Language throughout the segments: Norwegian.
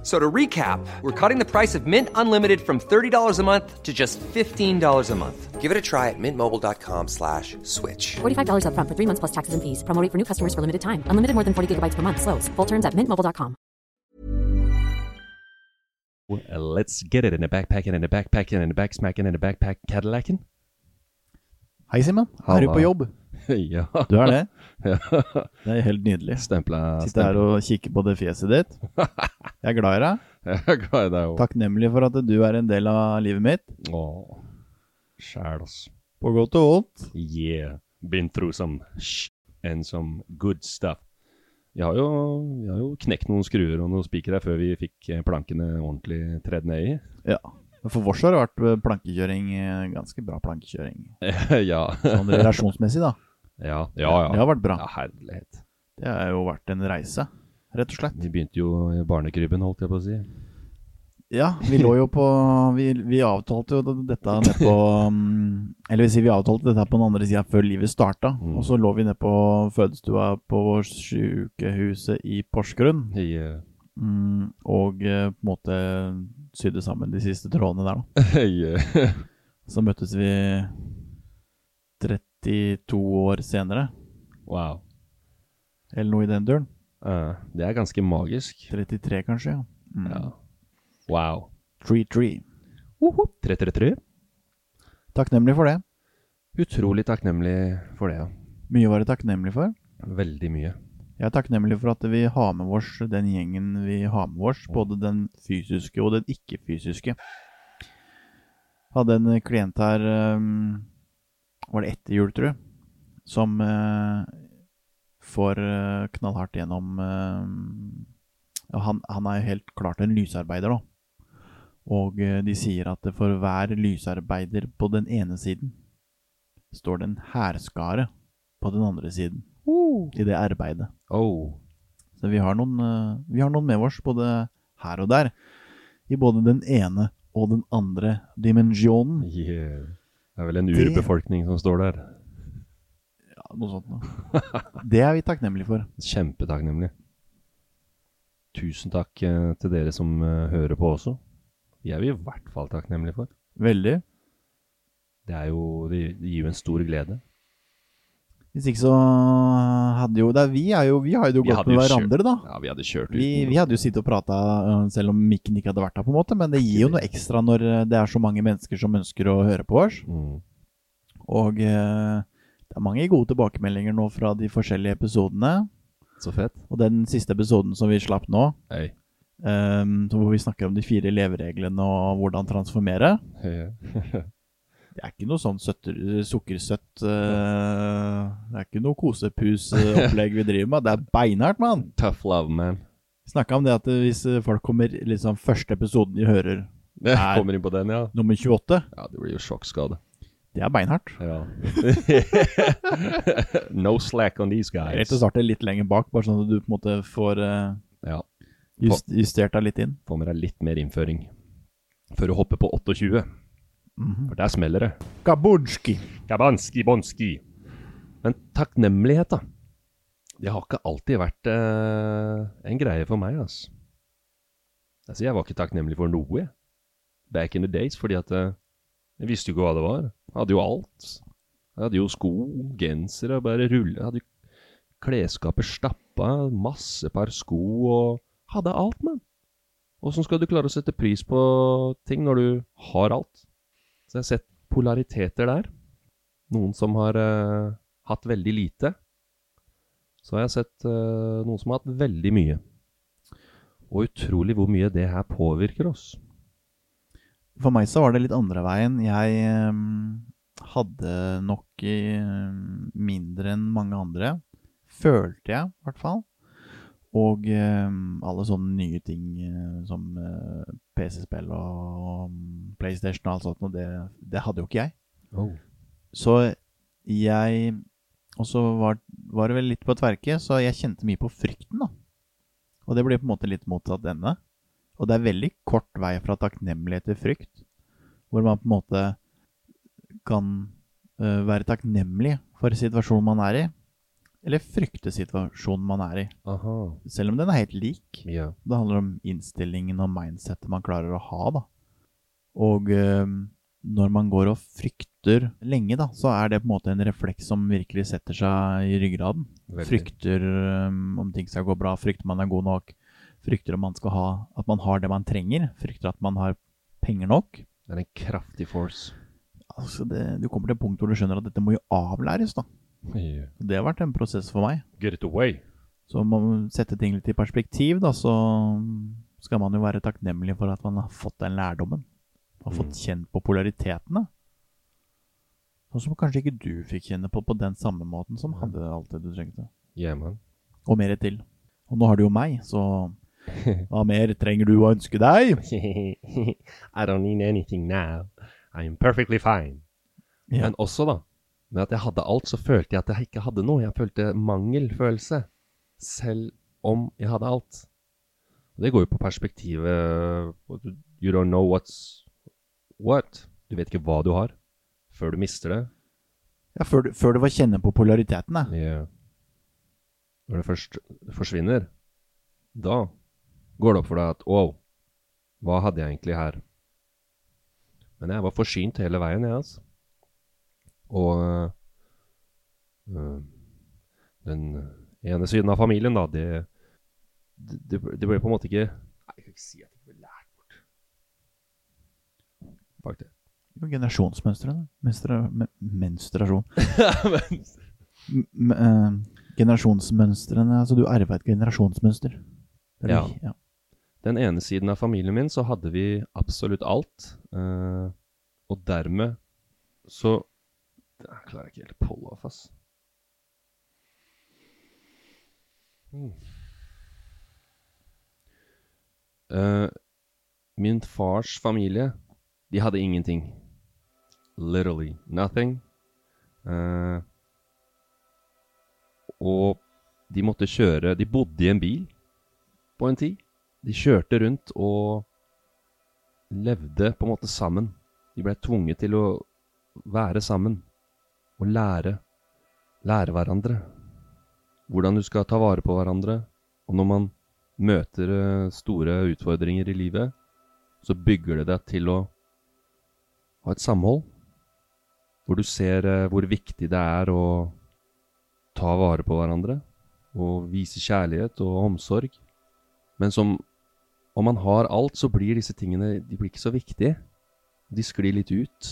F- So to recap, we're cutting the price of Mint Unlimited from $30 a month to just $15 a month. Give it a try at mintmobile.com slash switch. $45 upfront for three months plus taxes and fees. Promo rate for new customers for limited time. Unlimited more than 40 gigabytes per month. Slows. Full terms at mintmobile.com. Let's get it in the backpacken, in the backpacken, in the backsmacken, in a backpack Cadillacen. Hei, Simen. Er du på jobb? ja. Du er det? Ja. Det er helt nydelig. Stempla Sitter her og kikke på det fjeset ditt. Jeg er glad i deg. Jeg er glad i deg også. Takknemlig for at du er en del av livet mitt. Åh, Sjæl, ass. På godt og vondt. Yeah. Been through some sh and some good stuff. Vi har jo, har jo knekt noen skruer og noen spikere før vi fikk eh, plankene ordentlig tredd ned i. Ja. For vårs har det vært eh, plankekjøring, eh, ganske bra plankekjøring. ja. Sånn relasjonsmessig, da. Ja. Ja, ja. Det har vært bra. Ja, herlighet. Det har jo vært en reise, rett og slett. Vi begynte jo i barnekrybben, holdt jeg på å si. Ja, vi lå jo på Vi, vi avtalte jo dette nede på um, Eller vil si, vi avtalte dette på den andre sida før livet starta. Mm. Og så lå vi nede på fødestua på sykehuset i Porsgrunn. I, uh... Mm, og eh, på en måte sydde sammen de siste trådene der, da. eh, Så møttes vi 32 år senere, wow. eller noe i den duren. Uh, det er ganske magisk. 33, kanskje. ja. Mm. Ja. Wow. 3-3. 333. Takknemlig for det. Utrolig takknemlig for det, ja. Mye å være takknemlig for. Veldig mye. Jeg er takknemlig for at vi har med oss den gjengen vi har med oss, både den fysiske og den ikke-fysiske. Hadde en klient her um, Var det etter jul, tror jeg? Som uh, får uh, knallhardt gjennom uh, han, han er jo helt klart en lysarbeider, da. Og uh, de sier at for hver lysarbeider på den ene siden står det en hærskare på den andre siden i det arbeidet. Oh. Så vi har, noen, vi har noen med oss både her og der. I både den ene og den andre dimensjonen. Yeah. Det er vel en Det- urbefolkning som står der. Ja, noe sånt noe. Det er vi takknemlige for. Kjempetakknemlig. Tusen takk eh, til dere som eh, hører på også. De er vi i hvert fall takknemlige for. Veldig. Det, er jo, det det gir jo en stor glede. Hvis ikke så hadde jo det er, Vi er jo, vi har jo Vi gått hadde med hverandre, da. Ja, vi hadde kjørt Vi, uten. vi hadde jo sittet og prata selv om mikken ikke hadde vært her, på en måte. Men det gir jo noe ekstra når eh, det er så mange mennesker som ønsker å høre på oss. Mm. Og eh, det er mange gode tilbakemeldinger nå fra de forskjellige episodene. Så fett. Og den siste episoden som vi slapp nå, Hei. um, hvor vi snakker om de fire levereglene og hvordan transformere. Hei. Det er ikke noe sånn søtter, sukkersøtt uh, Det er ikke noe kosepusopplegg vi driver med. Det er beinhardt, mann! Tough love, man. Snakka om det at hvis folk kommer liksom første episoden de hører, Det Er- kommer inn på den, ja. nummer 28, Ja, det blir jo sjokkskade. det er beinhardt. Ja. no slack on these guys. Rett og starte litt lenger bak, bare sånn at du på en måte får uh, Ja. just, justert deg litt inn. Få med deg litt mer innføring. Før du hopper på 28. For der smeller det. Gabonski. Gabanski bonski. Men takknemlighet, da. Det har ikke alltid vært eh, en greie for meg, altså. Altså, jeg var ikke takknemlig for noe, jeg. Back in the days, fordi at eh, jeg visste jo ikke hva det var. Jeg hadde jo alt. Jeg hadde jo sko, gensere, bare rulle. Jeg hadde jo klesskapet stappa, masse par sko og hadde alt, mann. Åssen skal du klare å sette pris på ting når du har alt? Så jeg har sett polariteter der. Noen som har uh, hatt veldig lite. Så har jeg sett uh, noen som har hatt veldig mye. Og utrolig hvor mye det her påvirker oss. For meg så var det litt andre veien. Jeg um, hadde nok um, mindre enn mange andre. Følte jeg, i hvert fall. Og um, alle sånne nye ting som uh, PC-spill og mm, PlayStation og alt sånt, og det, det hadde jo ikke jeg. Oh. Så jeg Og så var, var det vel litt på tverke, så jeg kjente mye på frykten, da. Og det ble på en måte litt motsatt ende. Og det er veldig kort vei fra takknemlighet til frykt, hvor man på en måte kan uh, være takknemlig for situasjonen man er i, eller frykte situasjonen man er i. Aha. Selv om den er helt lik. Ja. Det handler om innstillingen og mindsettet man klarer å ha, da. Og eh, når man går og frykter lenge, da, så er det på en måte en refleks som virkelig setter seg i ryggraden. Veldig. Frykter eh, om ting skal gå bra, frykter man er god nok, frykter om man skal ha, at man har det man trenger, frykter at man har penger nok. Det er en kraftig force. Altså det, du kommer til et punkt hvor du skjønner at dette må jo avlæres, da. Yeah. Det har vært en prosess for meg. Get it away. Så om man setter ting litt i perspektiv, da, så skal man jo være takknemlig for at man har fått den lærdommen. Har fått kjent på polaritetene. Sånn som kanskje ikke du fikk kjenne på på den samme måten som hadde alt det du trengte. Yeah, man. Og mer til. Og nå har du jo meg, så hva mer trenger du å ønske deg? I don't need anything now. I'm perfectly fine. Yeah. Men også, da, med at jeg hadde alt, så følte jeg at jeg ikke hadde noe. Jeg følte mangelfølelse, selv om jeg hadde alt. Og det går jo på perspektivet You don't know what's what. Du vet ikke hva du har, før du mister det. Ja, før, du- før du var kjenne på polariteten, da. Ja. Når det først forsvinner, da går det opp for deg at wow, hva hadde jeg egentlig her? Men jeg var forsynt hele veien, jeg, altså. Og øh, den ene siden av familien, da, det, det, det ble på en måte ikke Nei, jeg kan ikke si at det ble lært bort. Bak det. Jo, Generasjonsmønstrene. Mønstre, men- menstruasjon. M eh, generasjonsmønstrene Altså, du arva et generasjonsmønster. Er Ja. ja. Den ene siden av familien min så hadde vi absolutt alt. Uh, og dermed så Det klarer jeg ikke helt å pulle off, ass. Mm. Uh, min fars familie, de hadde ingenting. Literally nothing. Uh, og de måtte kjøre De bodde i en bil på en tid. De kjørte rundt og levde på en måte sammen. De ble tvunget til å være sammen og lære. Lære hverandre. Hvordan du skal ta vare på hverandre. Og når man møter eh, store utfordringer i livet, så bygger det deg til å ha et samhold. Hvor du ser eh, hvor viktig det er å ta vare på hverandre. Og vise kjærlighet og omsorg. Men som om man har alt, så blir disse tingene de blir ikke så viktige. De sklir litt ut.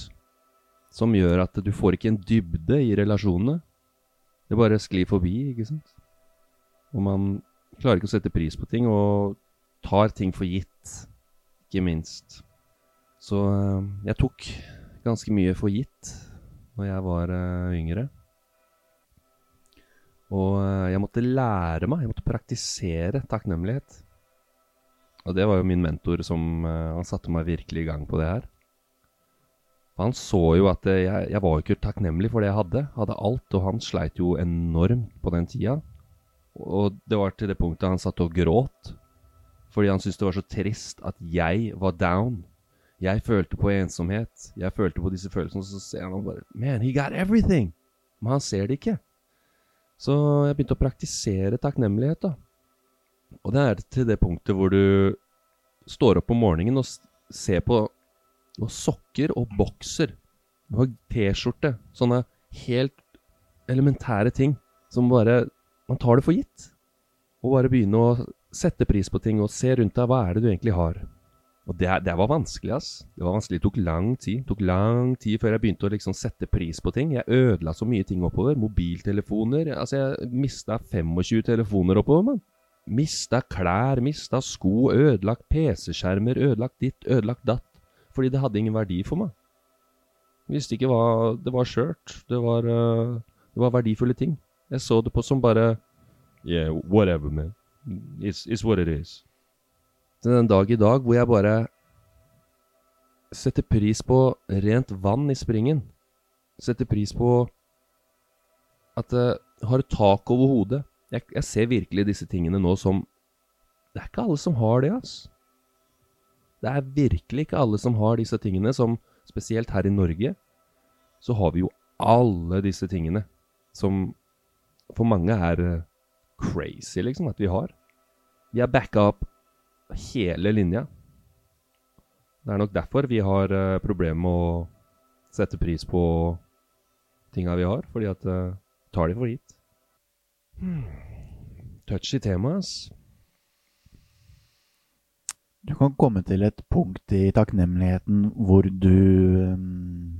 Som gjør at du får ikke en dybde i relasjonene. Det bare sklir forbi, ikke sant? Og man klarer ikke å sette pris på ting, og tar ting for gitt. Ikke minst. Så eh, jeg tok ganske mye for gitt når jeg var eh, yngre. Og eh, jeg måtte lære meg, jeg måtte praktisere takknemlighet. Og det var jo min mentor som Han satte meg virkelig i gang på det her. For han så jo at jeg, jeg var jo ikke takknemlig for det jeg hadde. Hadde alt, og han sleit jo enormt på den tida. Og det var til det punktet han satt og gråt. Fordi han syntes det var så trist at jeg var down. Jeg følte på ensomhet. Jeg følte på disse følelsene, og så ser han bare Man, he got everything! Men han ser det ikke. Så jeg begynte å praktisere takknemlighet, da. Og det er til det punktet hvor du står opp om morgenen og ser på og sokker og bokser og T-skjorte. Sånne helt elementære ting som bare Man tar det for gitt. Og bare begynne å sette pris på ting og se rundt deg. Hva er det du egentlig har? Og det, det var vanskelig, ass. Det var vanskelig. Det tok lang tid. Det tok lang tid før jeg begynte å liksom sette pris på ting. Jeg ødela så mye ting oppover. Mobiltelefoner. Altså, jeg mista 25 telefoner oppover, mann. Mista klær, mista sko, ødelagt PC-skjermer, ødelagt ditt, ødelagt datt. Fordi det hadde ingen verdi for meg. Visste ikke hva Det var skjørt. Det uh, det var verdifulle ting. Jeg så det på som bare Yeah, whatever, man. It's, it's what it is. Til den dag i dag hvor jeg bare setter pris på rent vann i springen. Setter pris på at jeg har tak over hodet. Jeg, jeg ser virkelig disse tingene nå som Det er ikke alle som har det, ass. Det er virkelig ikke alle som har disse tingene, som spesielt her i Norge, så har vi jo alle disse tingene som for mange er eh, crazy, liksom, at vi har. Vi har backa opp hele linja. Det er nok derfor vi har uh, problemer med å sette pris på tinga vi har, fordi at uh, tar de for gitt. Hmm. Touchy tema, ass. Du kan komme til et punkt i takknemligheten hvor du um,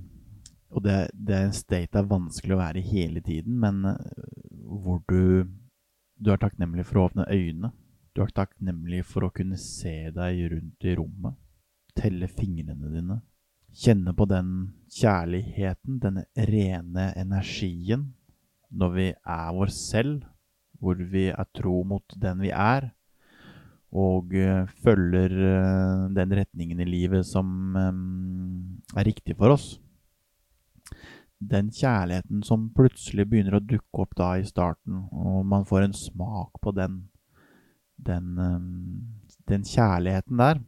Og det, det er en state det er vanskelig å være i hele tiden, men hvor du, du er takknemlig for å åpne øynene. Du er takknemlig for å kunne se deg rundt i rommet. Telle fingrene dine. Kjenne på den kjærligheten, denne rene energien, når vi er vår selv, hvor vi er tro mot den vi er, og uh, følger uh, den retningen i livet som um, er riktig for oss. Den kjærligheten som plutselig begynner å dukke opp da i starten, og man får en smak på den, den, um, den kjærligheten der.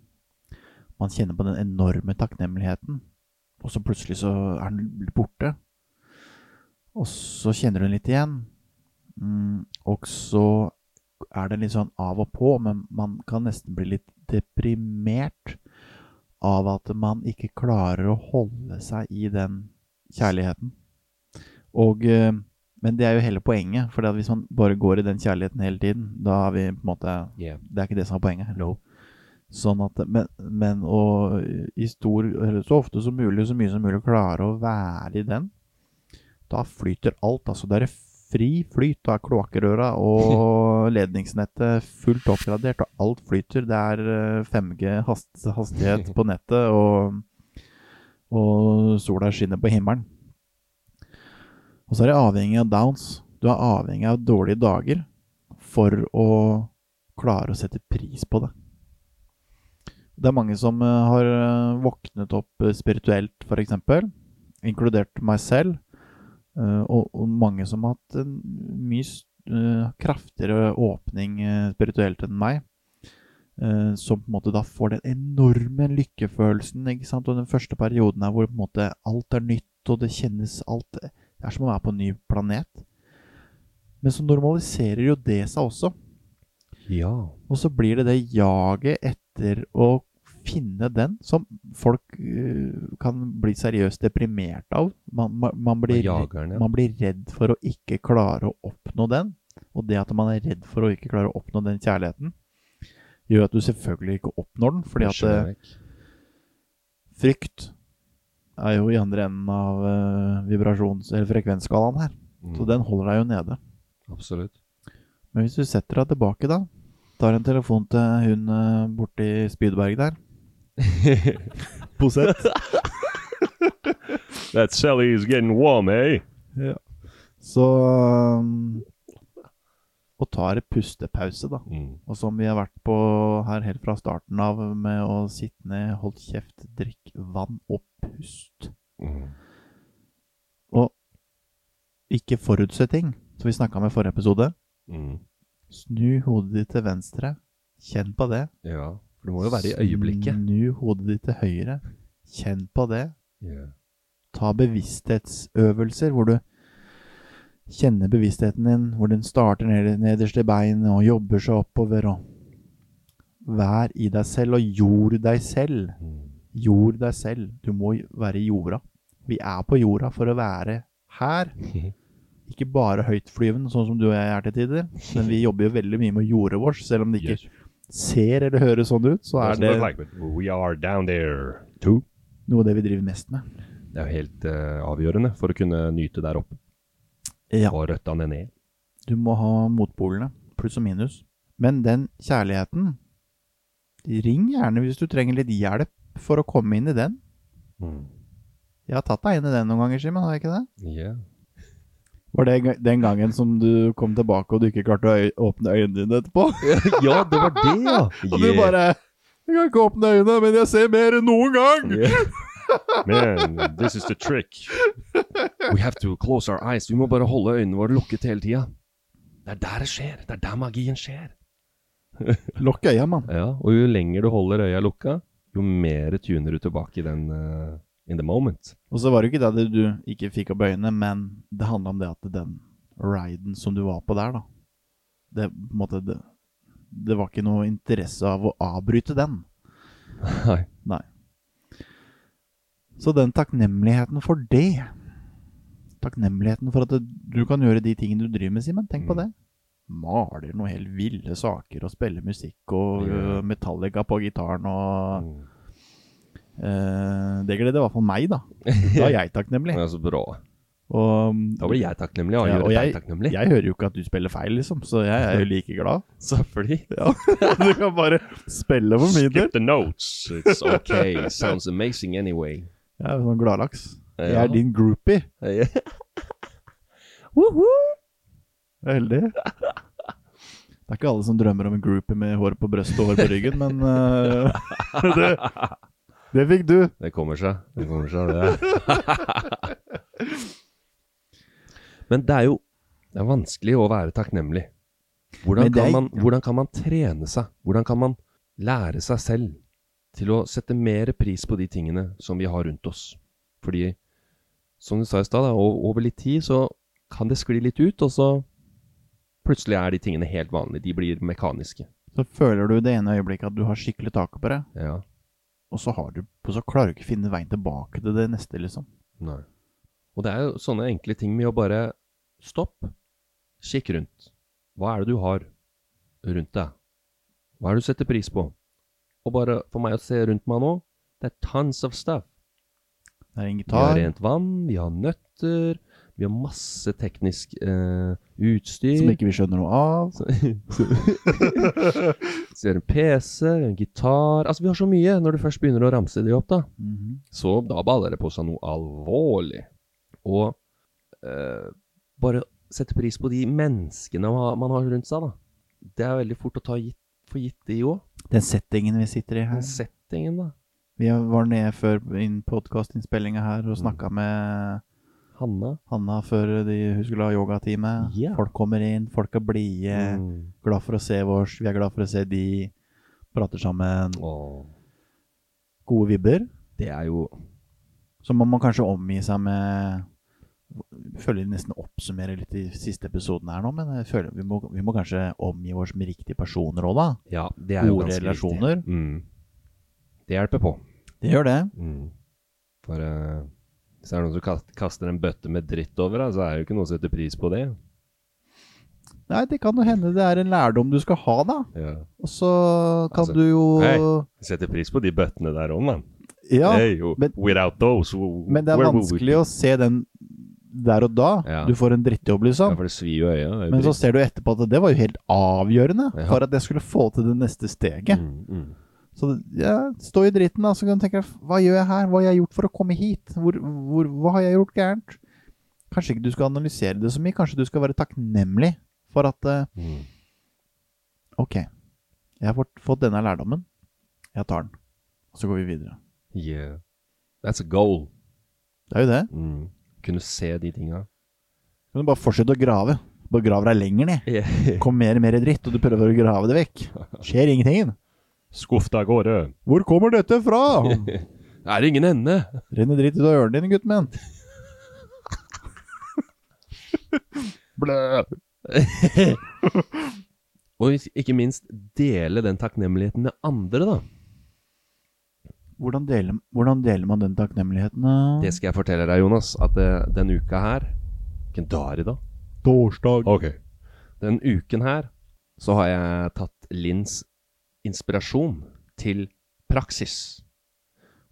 Man kjenner på den enorme takknemligheten, og så plutselig så er den borte. Og så kjenner den litt igjen. Mm, og så er det litt sånn av og på, men man kan nesten bli litt deprimert av at man ikke klarer å holde seg i den kjærligheten. Og, eh, men det er jo hele poenget, for hvis man bare går i den kjærligheten hele tiden, da er vi på en måte Yeah. Det er ikke det som er poenget. No. Sånn at, men, men og i stor, eller så ofte som mulig, så mye som mulig, klare å være i den, da flyter alt. Altså, da er det fri flyt. av kloakkrøra og ledningsnettet fullt oppgradert, og alt flyter. Det er eh, 5G hast, hastighet på nettet, og, og sola skinner på himmelen. Og så er det avhengig av downs. Du er avhengig av dårlige dager for å klare å sette pris på det. Det er mange som eh, har eh, våknet opp eh, spirituelt, f.eks., inkludert meg selv. Og, mange som har hatt en mye kraftigere åpning spirituelt enn meg. som på en måte da får den enorme lykkefølelsen. ikke sant? Og den første perioden er hvor på en måte alt er nytt, og det kjennes alt Det er som å være på en ny planet. Men så normaliserer jo det seg også. Ja. Og så blir det det jaget etter å finne den som folk uh, kan bli seriøst deprimert av. Man, man, man, blir, jageren, ja. man blir redd for å ikke klare å oppnå den. Og det at man er redd for å ikke klare å oppnå den kjærligheten, gjør at du selvfølgelig ikke oppnår den. Fordi at vekk. frykt er jo i andre enden av uh, vibrasjons- eller frekvensskalaen her. Mm. Så den holder deg jo nede. Absolutt. Men hvis du setter deg tilbake, da Tar en telefon til hun uh, borti Spydberg der. Posett. That Sally is getting warm, eh? Så um, Og tar en pustepause, da. Mm. Og som vi har vært på her helt fra starten av, med å sitte ned, holdt kjeft, drikk vann og pust. Mm. Og ikke forutse ting, som vi snakka om i forrige episode. Mm. Snu hodet ditt til venstre. Kjenn på det. Ja. For det må jo være i øyeblikket. Snu hodet ditt til høyre. Kjenn på det. Yeah. Ta bevissthetsøvelser hvor du kjenner bevisstheten din, hvor den starter ned, nederst i beinet og jobber seg oppover. og Vær i deg selv og jord deg selv. Mm. Jord deg selv. Du må være i jorda. Vi er på jorda for å være her. ikke bare høytflyvende, sånn som du og jeg er til tider, men vi jobber jo veldig mye med jordet vårt, selv om det ikke ser eller høres sånn ut, så er det like, we are down there too. noe av det vi driver mest med. Det er jo helt uh, avgjørende for å kunne nyte der oppe. Ja. Og røttene ned. Du må ha motpolene, pluss og minus. Men den kjærligheten Ring gjerne hvis du trenger litt hjelp for å komme inn i den. Mm. Jeg har tatt deg inn i den noen ganger, Simen, har jeg ikke det? Yeah. Var det den gangen som du kom tilbake og du ikke klarte å øy åpne øynene dine etterpå? ja, det var det, ja! Og du bare Jeg kan ikke åpne øynene, men jeg ser mer enn noen gang! Yeah. Man, this is the trick. We have to close our eyes. Vi må bare holde øynene våre lukket hele tida. Det er der det skjer. Det er der magien skjer. Lukk øya, mann. Ja, Og jo lenger du holder øya lukka, jo mer tuner du tilbake i den uh, in the moment. Og så var det jo ikke det du ikke fikk opp øynene, men det handla om det at den riden som du var på der, da Det, på en måte, det, det var ikke noe interesse av å avbryte den. Nei. Nei. Så den takknemligheten for det Takknemligheten for at det, du kan gjøre de tingene du driver med, Simen. Tenk på Mm. det. Maler noe helt ville saker og spiller musikk og yeah. øh, Metallica på gitaren og Mm. uh, Det gleder i hvert fall meg, da. Da er jeg takknemlig. Ja, så bra. Og, Da blir jeg takknemlig, Ja, og jeg, takknemlig. jeg hører jo ikke at du spiller feil, liksom, så jeg er jo like glad. Selvfølgelig. Ja, Du kan bare spille for min del. Skip the notes. It's okay. Sounds amazing anyway. Jeg er jo sånn gladlaks. Jeg er din groupie. Jeg er heldig. Det er ikke alle som drømmer om en groupie med hår på brystet og hår på ryggen, men uh, det, det fikk du. Det kommer seg. Det kommer seg, det. Men det er jo det er vanskelig å være takknemlig. Hvordan er- kan, man, hvordan kan man trene seg? Hvordan kan man lære seg selv til å sette mer pris på de tingene som vi har rundt oss? Fordi, som du sa i stad, over litt tid så kan det skli litt ut, og så plutselig er de tingene helt vanlige. De blir mekaniske. Så føler du det ene øyeblikket at du har skikkelig taket på det, Ja. og så, har du, og så klarer du ikke finne veien tilbake til det neste, liksom. Nei. Og det er jo sånne enkle ting med å bare stopp, kikk rundt. Hva er det du har rundt deg? Hva er det du setter pris på? Og bare for meg å se rundt meg nå, det er tons of stuff. Det er en gitar. Vi har rent vann, vi har nøtter, vi har masse teknisk eh, utstyr. Som ikke vi skjønner noe av. Så vi har en PC, en gitar Altså, vi har så mye når du først begynner å ramse de opp, da. Mhm. Så da baller det på seg noe alvorlig. Og eh, bare sette pris på de menneskene man har rundt seg, da. Det er veldig fort å ta gitt, for gitt, de òg. Den settingen vi sitter i her. Den settingen, da. Vi var nede før podkastinnspillinga her og snakka med Hanna. Hanna før de, hun skulle ha yogatime. Yeah. Folk kommer inn, folk er blide. Mm. Glad for å se oss, vi er glad for å se de. Prater sammen. Oh. Gode vibber. det er jo Så må man kanskje omgi seg med føler jeg nesten oppsummerer litt i siste episoden her nå, men jeg føler vi må, vi må kanskje omgi oss med riktige personer òg, da. Ja, det er jo Gode ganske relasjoner. Mm. Det hjelper på. Det gjør det. Mm. For uh, hvis det er noen som kaster en bøtte med dritt over deg, så er det jo ikke noe som setter pris på det. Nei, det kan jo hende det er en lærdom du skal ha, da. Ja. Og så kan Altså, du jo hei. Setter pris på de bøttene der òg, mann. Ja, Hey, men- those, men det er vanskelig å se den der og da. Ja. Du får en drittjobb, liksom. Ja, for det svir jo jo Men så ser du etterpå at det var jo helt avgjørende Ja. for at jeg skulle få til det neste steget. Mm, mm. Så ja, stå i dritten, da, så kan du tenke Hva gjør jeg her? Hva har jeg gjort for å komme hit? Hvor, hvor, hva har jeg gjort gærent? Kanskje ikke du skal analysere det så mye. Kanskje du skal være takknemlig for at uh, Mm. Ok, jeg har fått, fått denne lærdommen. Jeg tar den. Og så går vi videre. Yeah. That's a goal. Det er jo det. Mm. Kunne se de tinga. Du kan bare fortsette å grave. Bare grave deg lenger ned. Kom mer og mer dritt, og du prøver å grave det vekk. Skjer ingenting. Skuff deg av gårde. Hvor kommer dette fra? det Er ingen ende? Renner dritt ut av ørene dine, gutten min. Blø. Og ikke minst dele den takknemligheten med andre, da. Hvordan deler, hvordan deler man den takknemligheten? da? Det skal jeg fortelle deg, Jonas. At eh, denne uka her Hvilken dag er det da? Torsdag. Ok. Den uken her så har jeg tatt Linns inspirasjon til praksis.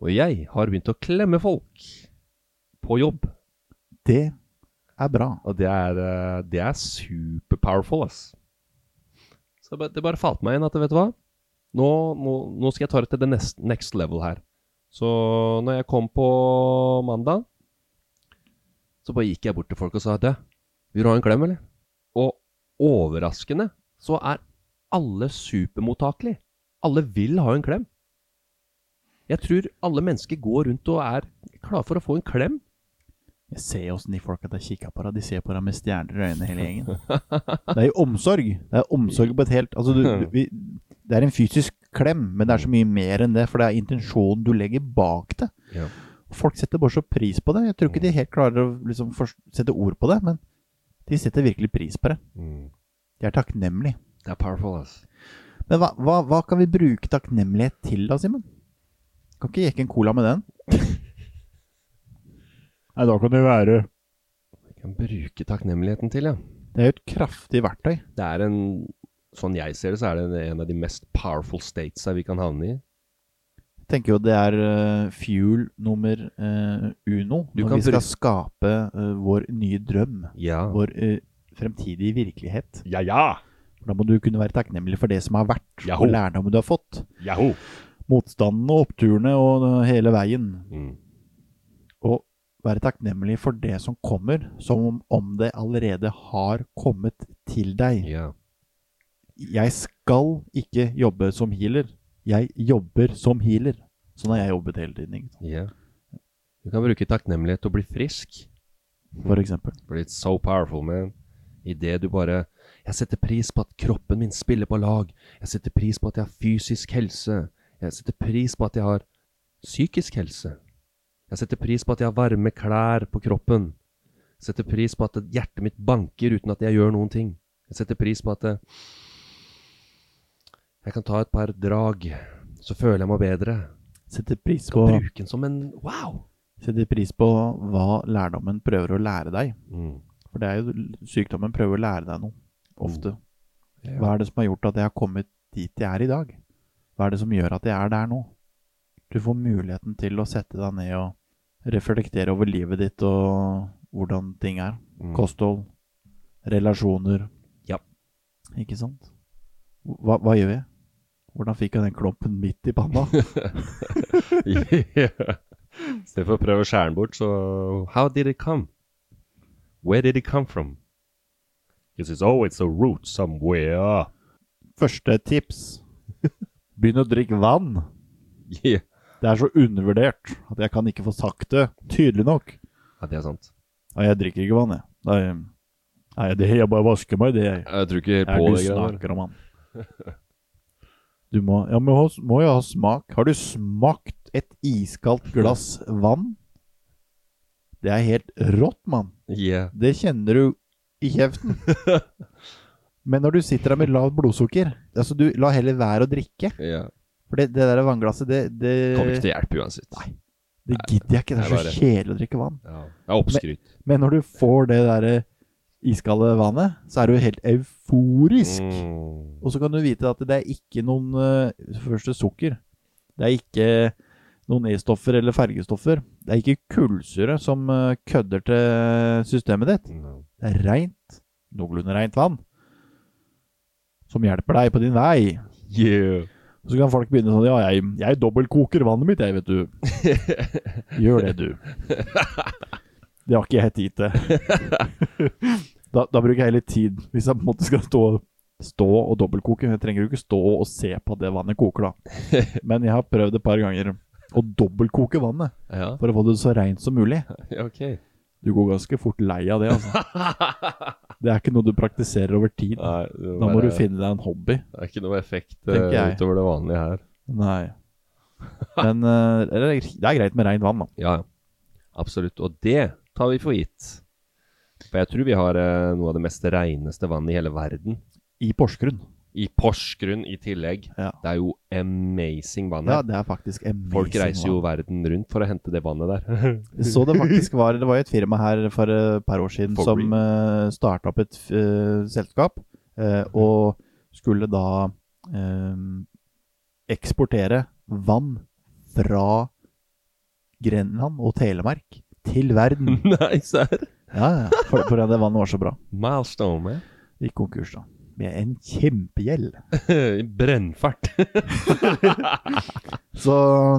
Og jeg har begynt å klemme folk på jobb. Det er bra. Og det er, eh, det er super powerful, ass. Så det bare falt meg inn at vet du hva? Nå, nå, nå skal jeg ta det til the next, next level her. Så når jeg kom på mandag, så bare gikk jeg bort til folk og sa at Vil du ha en klem, eller? Og overraskende så er alle supermottakelige. Alle vil ha en klem. Jeg tror alle mennesker går rundt og er klare for å få en klem. Jeg ser åssen de folka der kikker på deg. De ser på deg med stjerner i øynene, hele gjengen. Det er jo omsorg. Det er omsorg på et helt Altså, du, du, vi, det er en fysisk klem, men det er så mye mer enn det, for det er intensjonen du legger bak det. Ja. Folk setter bare så pris på det. Jeg tror ikke de helt klarer å liksom sette ord på det, men de setter virkelig pris på det. De er takknemlige. Det er powerful, ass. Men hva, hva, hva kan vi bruke takknemlighet til da, Simen? Kan ikke jekke en cola med den? Nei, da kan det være Jeg kan bruke takknemligheten til, ja. Det er jo et kraftig verktøy. Det er en Sånn jeg ser det, så er det en av de mest powerful statesa vi kan havne i. Jeg tenker jo det er uh, fuel nummer uh, uno Du når kan vi skal skape uh, vår nye drøm. Ja. Vår fremtidige virkelighet. Ja, ja! Da må du kunne være takknemlig for det som har vært, Jaho. og lærdommen du har fått. Yahoo! Motstanden og oppturene og hele veien. Mm. Være takknemlig for det som kommer, som om det allerede har kommet til deg. Ja. Jeg skal ikke jobbe som healer. Jeg jobber som healer. Sånn har jeg jobbet hele tiden, ikke ja. Du kan bruke takknemlighet til å bli frisk. for eksempel. For it's so powerful, man. I det du bare Jeg setter pris på at kroppen min spiller på lag. Jeg setter pris på at jeg har fysisk helse. Jeg setter pris på at jeg har psykisk helse. Jeg setter pris på at jeg har varme klær på kroppen. Jeg setter pris på at hjertet mitt banker uten at jeg gjør noen ting. Jeg setter pris på at eh, jeg kan ta et par drag, så føler jeg meg bedre. Setter pris på, bruke den som en wow! setter pris på hva lærdommen prøver å lære deg. Mm. For det er jo sykdommen prøver å lære deg noe. Ofte. Mm. Hva er det som har gjort at jeg har kommet dit jeg er i dag? Hva er det som gjør at jeg er der nå? Du får muligheten til å sette deg ned og reflektere over livet ditt og hvordan ting er. Mm. Kosthold, relasjoner. Ja. Ikke sant? Hva, hva gjør jeg? Hvordan fikk jeg den klumpen midt i panna? yeah. Istedenfor å prøve å skjære den bort, så How did it come? Where did it come from? Because it's always a root somewhere. Første tips. Begynn å drikke vann. Yeah. Det er så undervurdert at jeg kan ikke få sagt det tydelig nok. Ja, det er sant. Nei, jeg drikker ikke vann, jeg. Nei, nei det, jeg bare vasker meg, det. Jeg. Jeg tror ikke helt på det Du snakker om han. Du må, ja, men må jo ha smak. Har du smakt et iskaldt glass vann? Det er helt rått, mann. Yeah. Det kjenner du i kjeften. Men når du sitter der med lavt blodsukker Altså, du la heller være å drikke. Ja. For det, det der vannglasset, det, det, Kommer ikke til hjelp uansett. Nei. det gidder jeg ikke. Det er så kjedelig å drikke vann. Ja. Det er oppskryt. Men når du får det der eh, iskalde vannet, så er du helt euforisk. Mm. Og så kan du vite at det er ikke noen uh, Første sukker. Det er ikke noen E-stoffer eller fergestoffer. Det er ikke kullsyre som eh, kødder til systemet ditt. Det er rent, noenlunde rent vann, som hjelper deg på din vei. Yeah. Så kan folk begynne sånn Ja, jeg, jeg dobbeltkoker vannet mitt, jeg, vet du. Gjør det, du. Det har ikke jeg tid til. Da, da bruker jeg litt tid, hvis jeg på en måte skal stå, stå og dobbeltkoke. Jeg trenger jo ikke stå og se på at det vannet koker, da. Men jeg har prøvd et par ganger å dobbeltkoke vannet Ja. for å få det så reint som mulig. ja, ok. Du går ganske fort lei av det, altså. Det er ikke noe du praktiserer over tid. Nei, Da må være, du finne deg en hobby. Det er ikke noe effekt eh, utover det vanlige her. Nei. Men eh, det er greit med rent vann, da. Ja, ja. Absolutt. Og det tar vi for gitt. For jeg tror vi har eh, noe av det mest reneste vannet i hele verden. I Porsgrunn. I Porsgrunn i tillegg. Ja. Det er jo amazing vann Ja, det er faktisk amazing. Folk reiser jo vann. verden rundt for å hente det vannet der. Så det faktisk var Det var jo et firma her for et par år siden For som uh, starta opp et uh, selskap, uh, og skulle da eh, eksportere vann fra Grenland og Telemark til verden. Nei, serr? Ja, ja. For, for det vannet var så bra. Milestone, man. Gikk konkurs, da. Med en kjempegjeld. Brennfart. Så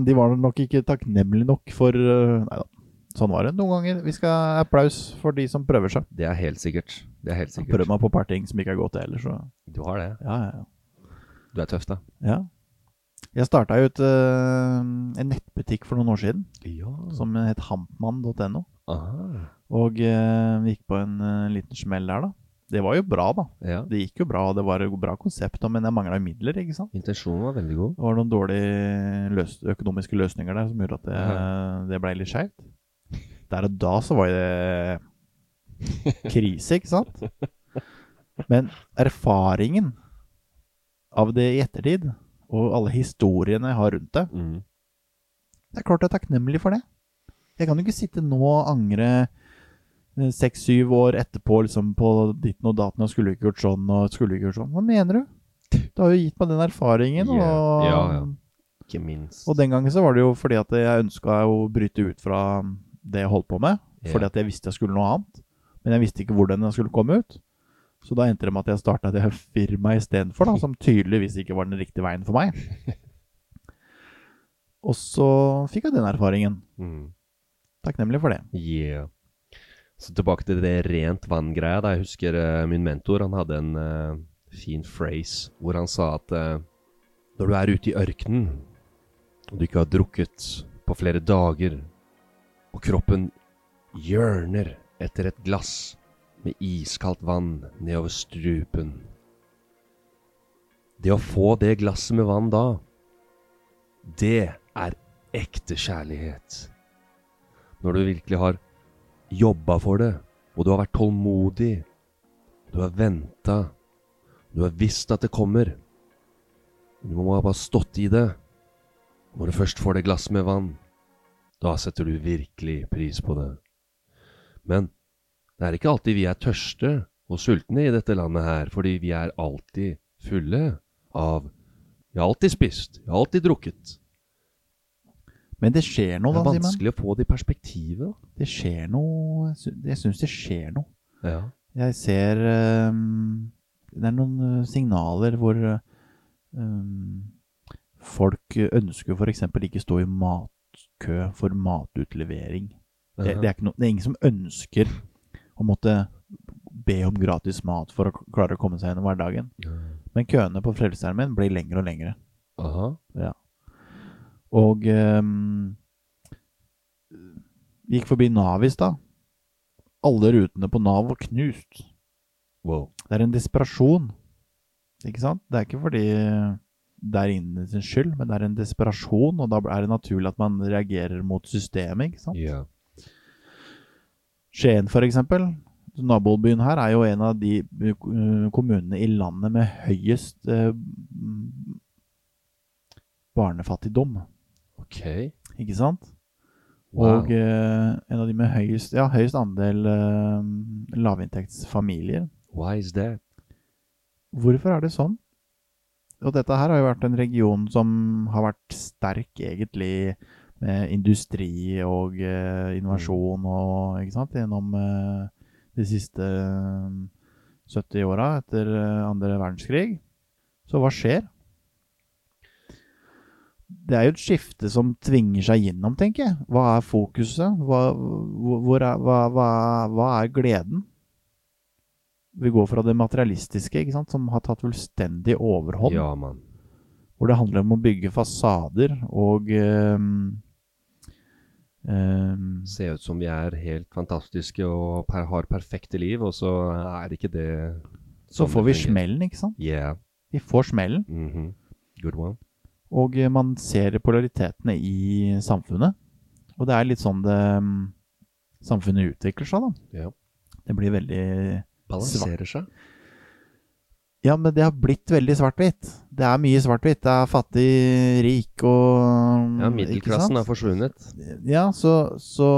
de var nok ikke takknemlige nok for uh, Nei da. Sånn var det noen ganger. Vi skal ha applaus for de som prøver seg. det er helt sikkert. Det er helt Prøv meg på et par ting som ikke er godt heller, så Du har det. ja, ja, ja. Du er tøff, da. ja. Jeg starta jo ut uh, en nettbutikk for noen år siden Ja. som het hampmann.no. Aha. Og uh, gikk på en uh, liten smell der, da. Det var jo bra, da. Ja. Det gikk jo bra, og det var et bra konsept, men jeg mangla midler, ikke sant. Intensjonen var veldig god. Det var noen dårlige løs økonomiske løsninger der som gjorde at det, det ble litt skeivt. Der og da så var det krise, ikke sant? Men erfaringen av det i ettertid, og alle historiene jeg har rundt det Mm. Det er klart jeg er takknemlig for det. Jeg kan jo ikke sitte nå og angre seks-syv år etterpå liksom på ditten og daten og skulle ikke gjort sånn og skulle ikke gjort sånn. Hva mener du? Det har jo gitt meg den erfaringen. Ja, og, ja, ja. Ikke minst. og den gangen så var det jo fordi at jeg ønska å bryte ut fra det jeg holdt på med. Yeah. Fordi at jeg visste jeg skulle noe annet. Men jeg visste ikke hvordan jeg skulle komme ut. Så da endte det med at jeg starta det firmaet istedenfor, som tydeligvis ikke var den riktige veien for meg. Og så fikk jeg den erfaringen. Mm. Takknemlig for det. Yeah. Så tilbake til det rent vann-greia. Jeg husker uh, min mentor han hadde en uh, fin phrase hvor han sa at uh, når du er ute i ørkenen, og du ikke har drukket på flere dager, og kroppen hjørner etter et glass med iskaldt vann nedover strupen Det å få det glasset med vann da, det er ekte kjærlighet. Når du virkelig har jobba for det, og du har vært tålmodig, du har venta, du har visst at det kommer. Du må ha bare stått i det. Når du først får det glasset med vann, da setter du virkelig pris på det. Men det er ikke alltid vi er tørste og sultne i dette landet her, fordi vi er alltid fulle av Jeg har alltid spist, jeg har alltid drukket. Men det skjer Det noe, er da, Simen. vanskelig å få det i perspektivet. Det skjer noe Jeg sy- syns det skjer noe. Ja. Jeg ser um, Det er noen eh, signaler hvor um, folk ønsker f.eks. ikke stå i matkø for matutlevering. Det, det, er no, det er ingen som ønsker å måtte be om gratis mat for å klare å komme seg gjennom hverdagen. Men køene på Frelsesarmeen blir lengre og lengre. Aha. Ja. Og um, gikk forbi Nav i stad. Alle rutene på Nav var knust. Wow. Det er en desperasjon. Ikke sant? Det er ikke fordi det er innen sin skyld, men det er en desperasjon, og da er det naturlig at man reagerer mot systemet, ikke sant? Yeah. Skien, for eksempel, nabobyen her, er jo en av de eh, kommunene i landet med høyest eh, barnefattigdom, Ok. ikke sant? Wow. Og eh, en av de med høyest, ja, høyest andel eh, lavinntektsfamilier. Why is that? Hvorfor er det sånn? Og dette her har jo vært en region som har vært sterk, egentlig, med industri og eh, innovasjon og Ikke sant? Gjennom eh, de siste eh, 70 åra etter eh, andre verdenskrig. Så hva skjer? Det er jo et skifte som tvinger seg gjennom, tenker jeg. Hva er fokuset? Hva, er, hva, hva, hva er gleden? Vi går fra det materialistiske, ikke sant, som har tatt fullstendig overhånd. Ja, mann. Hvor det handler om å bygge fasader og um, um, Se ut som vi er helt fantastiske og per, har perfekte liv, og så er ikke det Så får vi smellen, ikke sant? Yeah. Vi får smellen. Mhm. Good one. Og man ser polaritetene i samfunnet. Og det er litt sånn det mm, samfunnet utvikler seg, da. Ja. Det blir veldig Balanserer seg. Ja, men det har blitt veldig svart-hvitt. Det er mye svart-hvitt. Det er fattig, rik og Ja, middelklassen er forsvunnet. Ja, så, så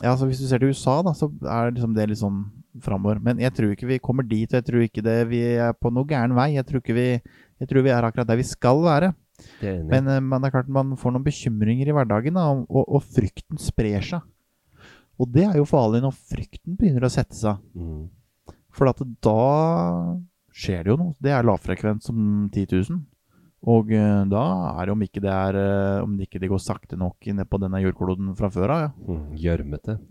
Ja, så hvis du ser til USA, da, så er liksom det litt sånn framover. Men jeg tror ikke vi kommer dit, og jeg tror ikke det vi er på noe gæren vei. Jeg tror ikke vi Jeg tror vi er akkurat der vi skal være. Det. Men, eh, men det er klart man får noen bekymringer i hverdagen, da, og, og, frykten sprer seg. Og det er jo farlig når frykten begynner å sette seg. mm. For at da skjer det jo noe. Det er lavfrekvent som 10 000. Og eh, da er det om ikke det er eh, Om det ikke det går sakte nok ned på denne jordkloden fra før av, ja. Mm,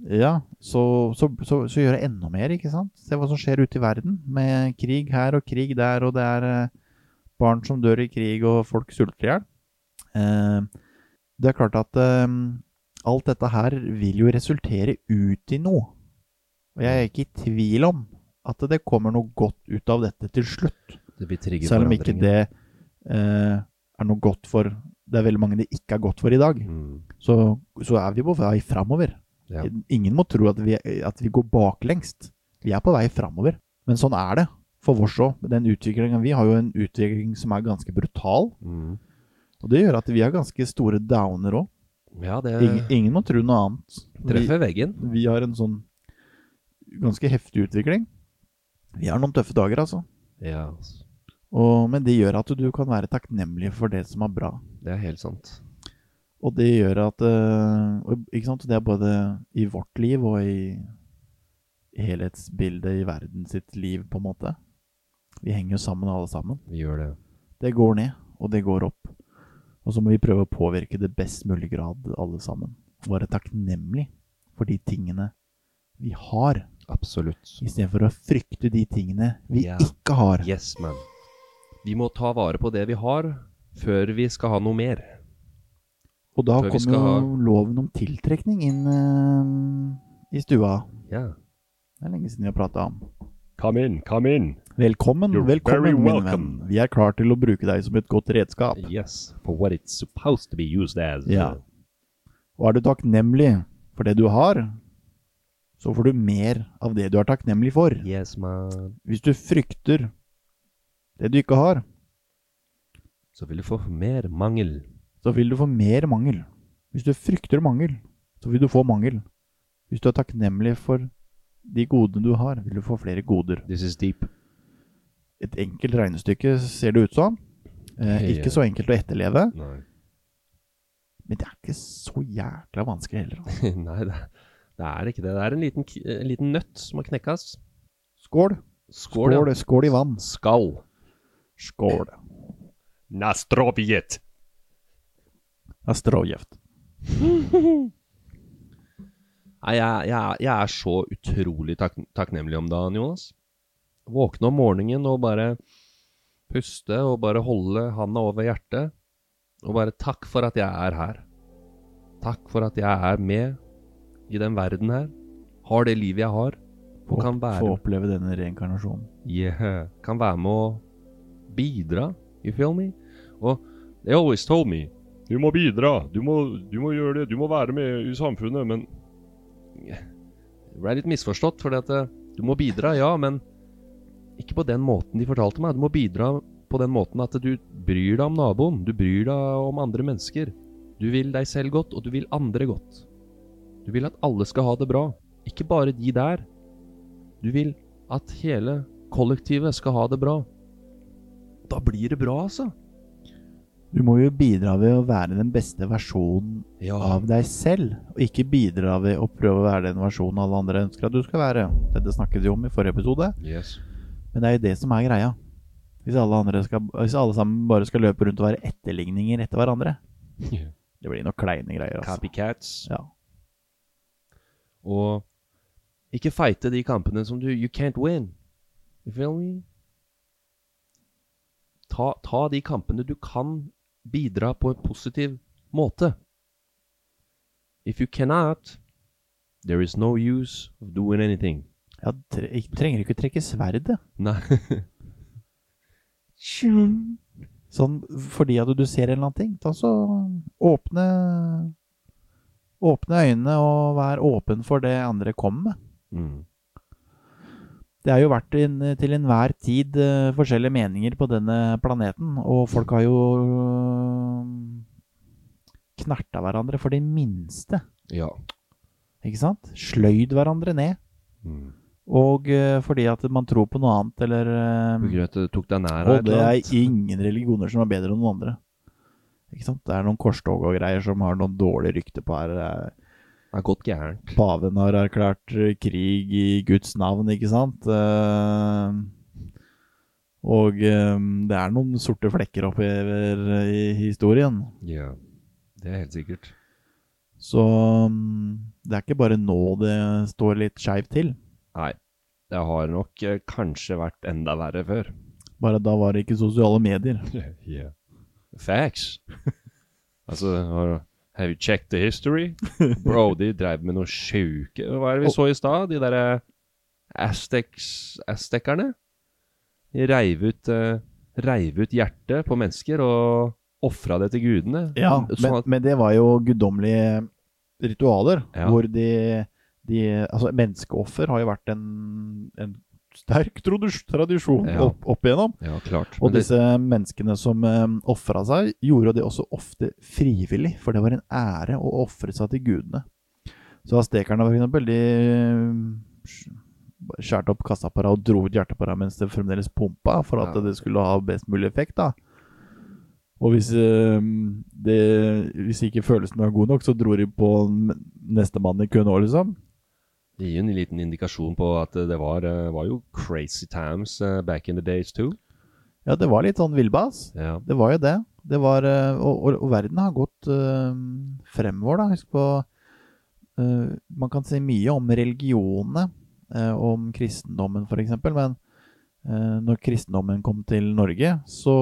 Ja, så, så, så, så gjør det enda mer, ikke sant? Se hva som skjer ute i verden, med krig her og krig der, og det er barn som dør i krig, og folk sulter i hjel. Eh, det er klart at eh, alt dette her vil jo resultere ut i noe. Og jeg er ikke i tvil om at det kommer noe godt ut av dette til slutt. Det Selv om ikke det eh, er noe godt for Det er veldig mange det ikke er godt for i dag. Mm. Så, så er vi på vei framover. Ja. Ingen må tro at vi, at vi går baklengst. Vi er på vei framover. Men sånn er det for oss òg. Den utviklingen Vi har jo en utvikling som er ganske brutal. Mm. Og det gjør at vi har ganske store downer òg. Ja, det Ingen, ingen må tro noe annet. Vi, treffer veggen. vi har en sånn ganske heftig utvikling. Vi har noen tøffe dager, altså. Ja. Og, men det gjør at du kan være takknemlig for det som er bra. det er helt sant. Og det gjør at øh, Ikke sant? Det er både i vårt liv og i helhetsbildet i verden sitt liv, på en måte. Vi henger jo sammen, alle sammen. Vi gjør det. Det går ned, og det går opp. Og så må vi prøve å påvirke det best mulig grad, alle sammen. Være takknemlig for de tingene vi har, Absolutt. istedenfor å frykte de tingene vi yeah. ikke har. Yes, man. Vi må ta vare på det vi har, før vi skal ha noe mer. Og da kommer jo ha- loven om tiltrekning inn uh, i stua. Ja. Det er lenge siden vi har prata om. Come in, come in. Velkommen, You're velkommen, min venn. Vi er klar til å bruke deg som et godt redskap. Yes, for what it's supposed to be used as. Ja. Og er du takknemlig for det du har, så får du mer av det du er takknemlig for. Yes, man. Hvis du frykter det du ikke har, Så vil du få mer mangel. så vil du få mer mangel. Hvis du frykter mangel, så vil du få mangel. Hvis du er takknemlig for de godene du har, vil du få flere goder. This is deep. Et enkelt regnestykke ser det ut som. Eh, ikke så enkelt å etterleve, Nei. men det er ikke så jækla vanskelig heller. altså. Nei, det, det er ikke det. Det er en liten, en liten nøtt som må knekkes. Skål! Skål, Skål, ja. skål i vann. Skål. Skål. Nastrovjet. Nastrovjet. Nei, jeg, jeg, jeg er så utrolig takk, takknemlig om dagen, Jonas. Våkne om morgenen og bare puste og bare holde handa over hjertet. Og bare takk for at jeg er her. Takk for at jeg er med i den verden her. Har det livet jeg har. Og kan Få oppleve denne reinkarnasjonen. yeah, kan være med å bidra. You feel me? Og they always told me Du må bidra. Du må, du må gjøre det. Du må være med i samfunnet. Men jeg ble litt misforstått, for du må bidra, ja, men ikke på den måten de fortalte meg. Du må bidra på den måten at du bryr deg om naboen. Du bryr deg om andre mennesker. Du vil deg selv godt, og du vil andre godt. Du vil at alle skal ha det bra. Ikke bare de der. Du vil at hele kollektivet skal ha det bra. Da blir det bra, altså. Du må jo bidra ved å være den beste versjonen Ja. av deg selv, og ikke bidra ved å prøve å være den versjonen alle andre ønsker at du skal være. Dette snakket vi om i forrige episode, Yes. men det er jo det som er greia. Hvis alle, andre skal, hvis alle sammen bare skal løpe rundt og være etterligninger etter hverandre, det blir noen kleine greier, altså. Copycats. Ja. Og ikke fighte de kampene som du You can't win. You feel me? Ta, ta de kampene du kan bidra på en positiv måte. If you cannot, there is no use of doing anything. Ja, tre, trenger ikke trekke sverdet. Nei. Sånn fordi at du ser en eller annen ting. Ta så åpne Åpne øynene og vær åpen for det andre kommer med. Mm. Det har jo vært en, til enhver tid uh, forskjellige meninger på denne planeten, og folk har jo uh, knerta hverandre for det minste, Ja. ikke sant? Sløyd hverandre ned. Mm. Og uh, fordi at man tror på noe annet, eller eh, av at det tok deg nær Og det er ingen religioner som er bedre enn noen andre. Ikke sant? Det er noen korstog og greier som har noen dårlig rykte på her. Det er- gått gærent. Paven har erklært eh, krig i Guds navn, ikke sant? Eh, og eh, det er noen sorte flekker oppover i historien. Ja. Det er helt sikkert. Så mm, det er ikke bare nå det står litt skeivt til. Nei. Det har nok kanskje vært enda verre før. Bare da var det ikke sosiale medier. yeah. Facts. altså, have you checked the history? Bro, de drev med noe sjuke Hva er det vi så i stad? De derre Aztecs Aztekerne? De reiv ut, uh, reiv ut hjertet på mennesker og ofra det til gudene. Ja, Sånn men, men det var jo guddommelige ritualer, Ja. hvor de, de Altså, menneskeoffer har jo vært en, en sterk tradisjon Ja. opp, opp igjennom. Ja, klart. Og det, disse menneskene som eh, ofra seg, gjorde det også ofte frivillig, for det var en ære å ofre seg til gudene. Så aztekerne, var eksempel, de um, skjærte opp kassa på deg og dro ut hjertet på deg mens det fremdeles pumpa, for at Ja. det skulle ha best mulig effekt. da. Og hvis, um, det, hvis ikke følelsen var god nok, så dro de på nestemann i køen òg, liksom. Det gir jo en liten indikasjon på at det var, eh, var jo crazy times eh, back in the days too. Ja, det var litt sånn villbas. Ja. Det var jo det. Det var, eh, og, og, og verden har gått uh, fremover, da. Husk på eh, Man kan si mye om religionene, eh, om kristendommen f.eks., men når kristendommen kom til Norge, så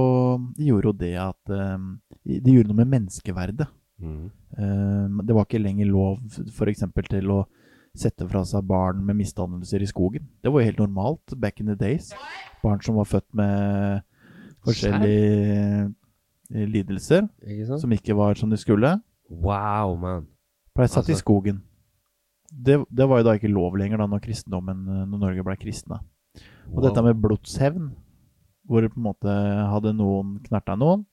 gjorde jo det at Det gjorde noe med menneskeverdet. Mm. Det var ikke lenger lov f.eks. til å sette fra seg barn med misdannelser i skogen. Det var jo helt normalt back in the days. Barn som var født med forskjellige eh, lidelser, Ikke som ikke var som de skulle, Wow, man. ble satt i Altså- skogen. Det, det var jo da ikke lov lenger da når eh, når Norge ble kristna. Og dette med blodshevn, hvor på en måte hadde noen knerta noen.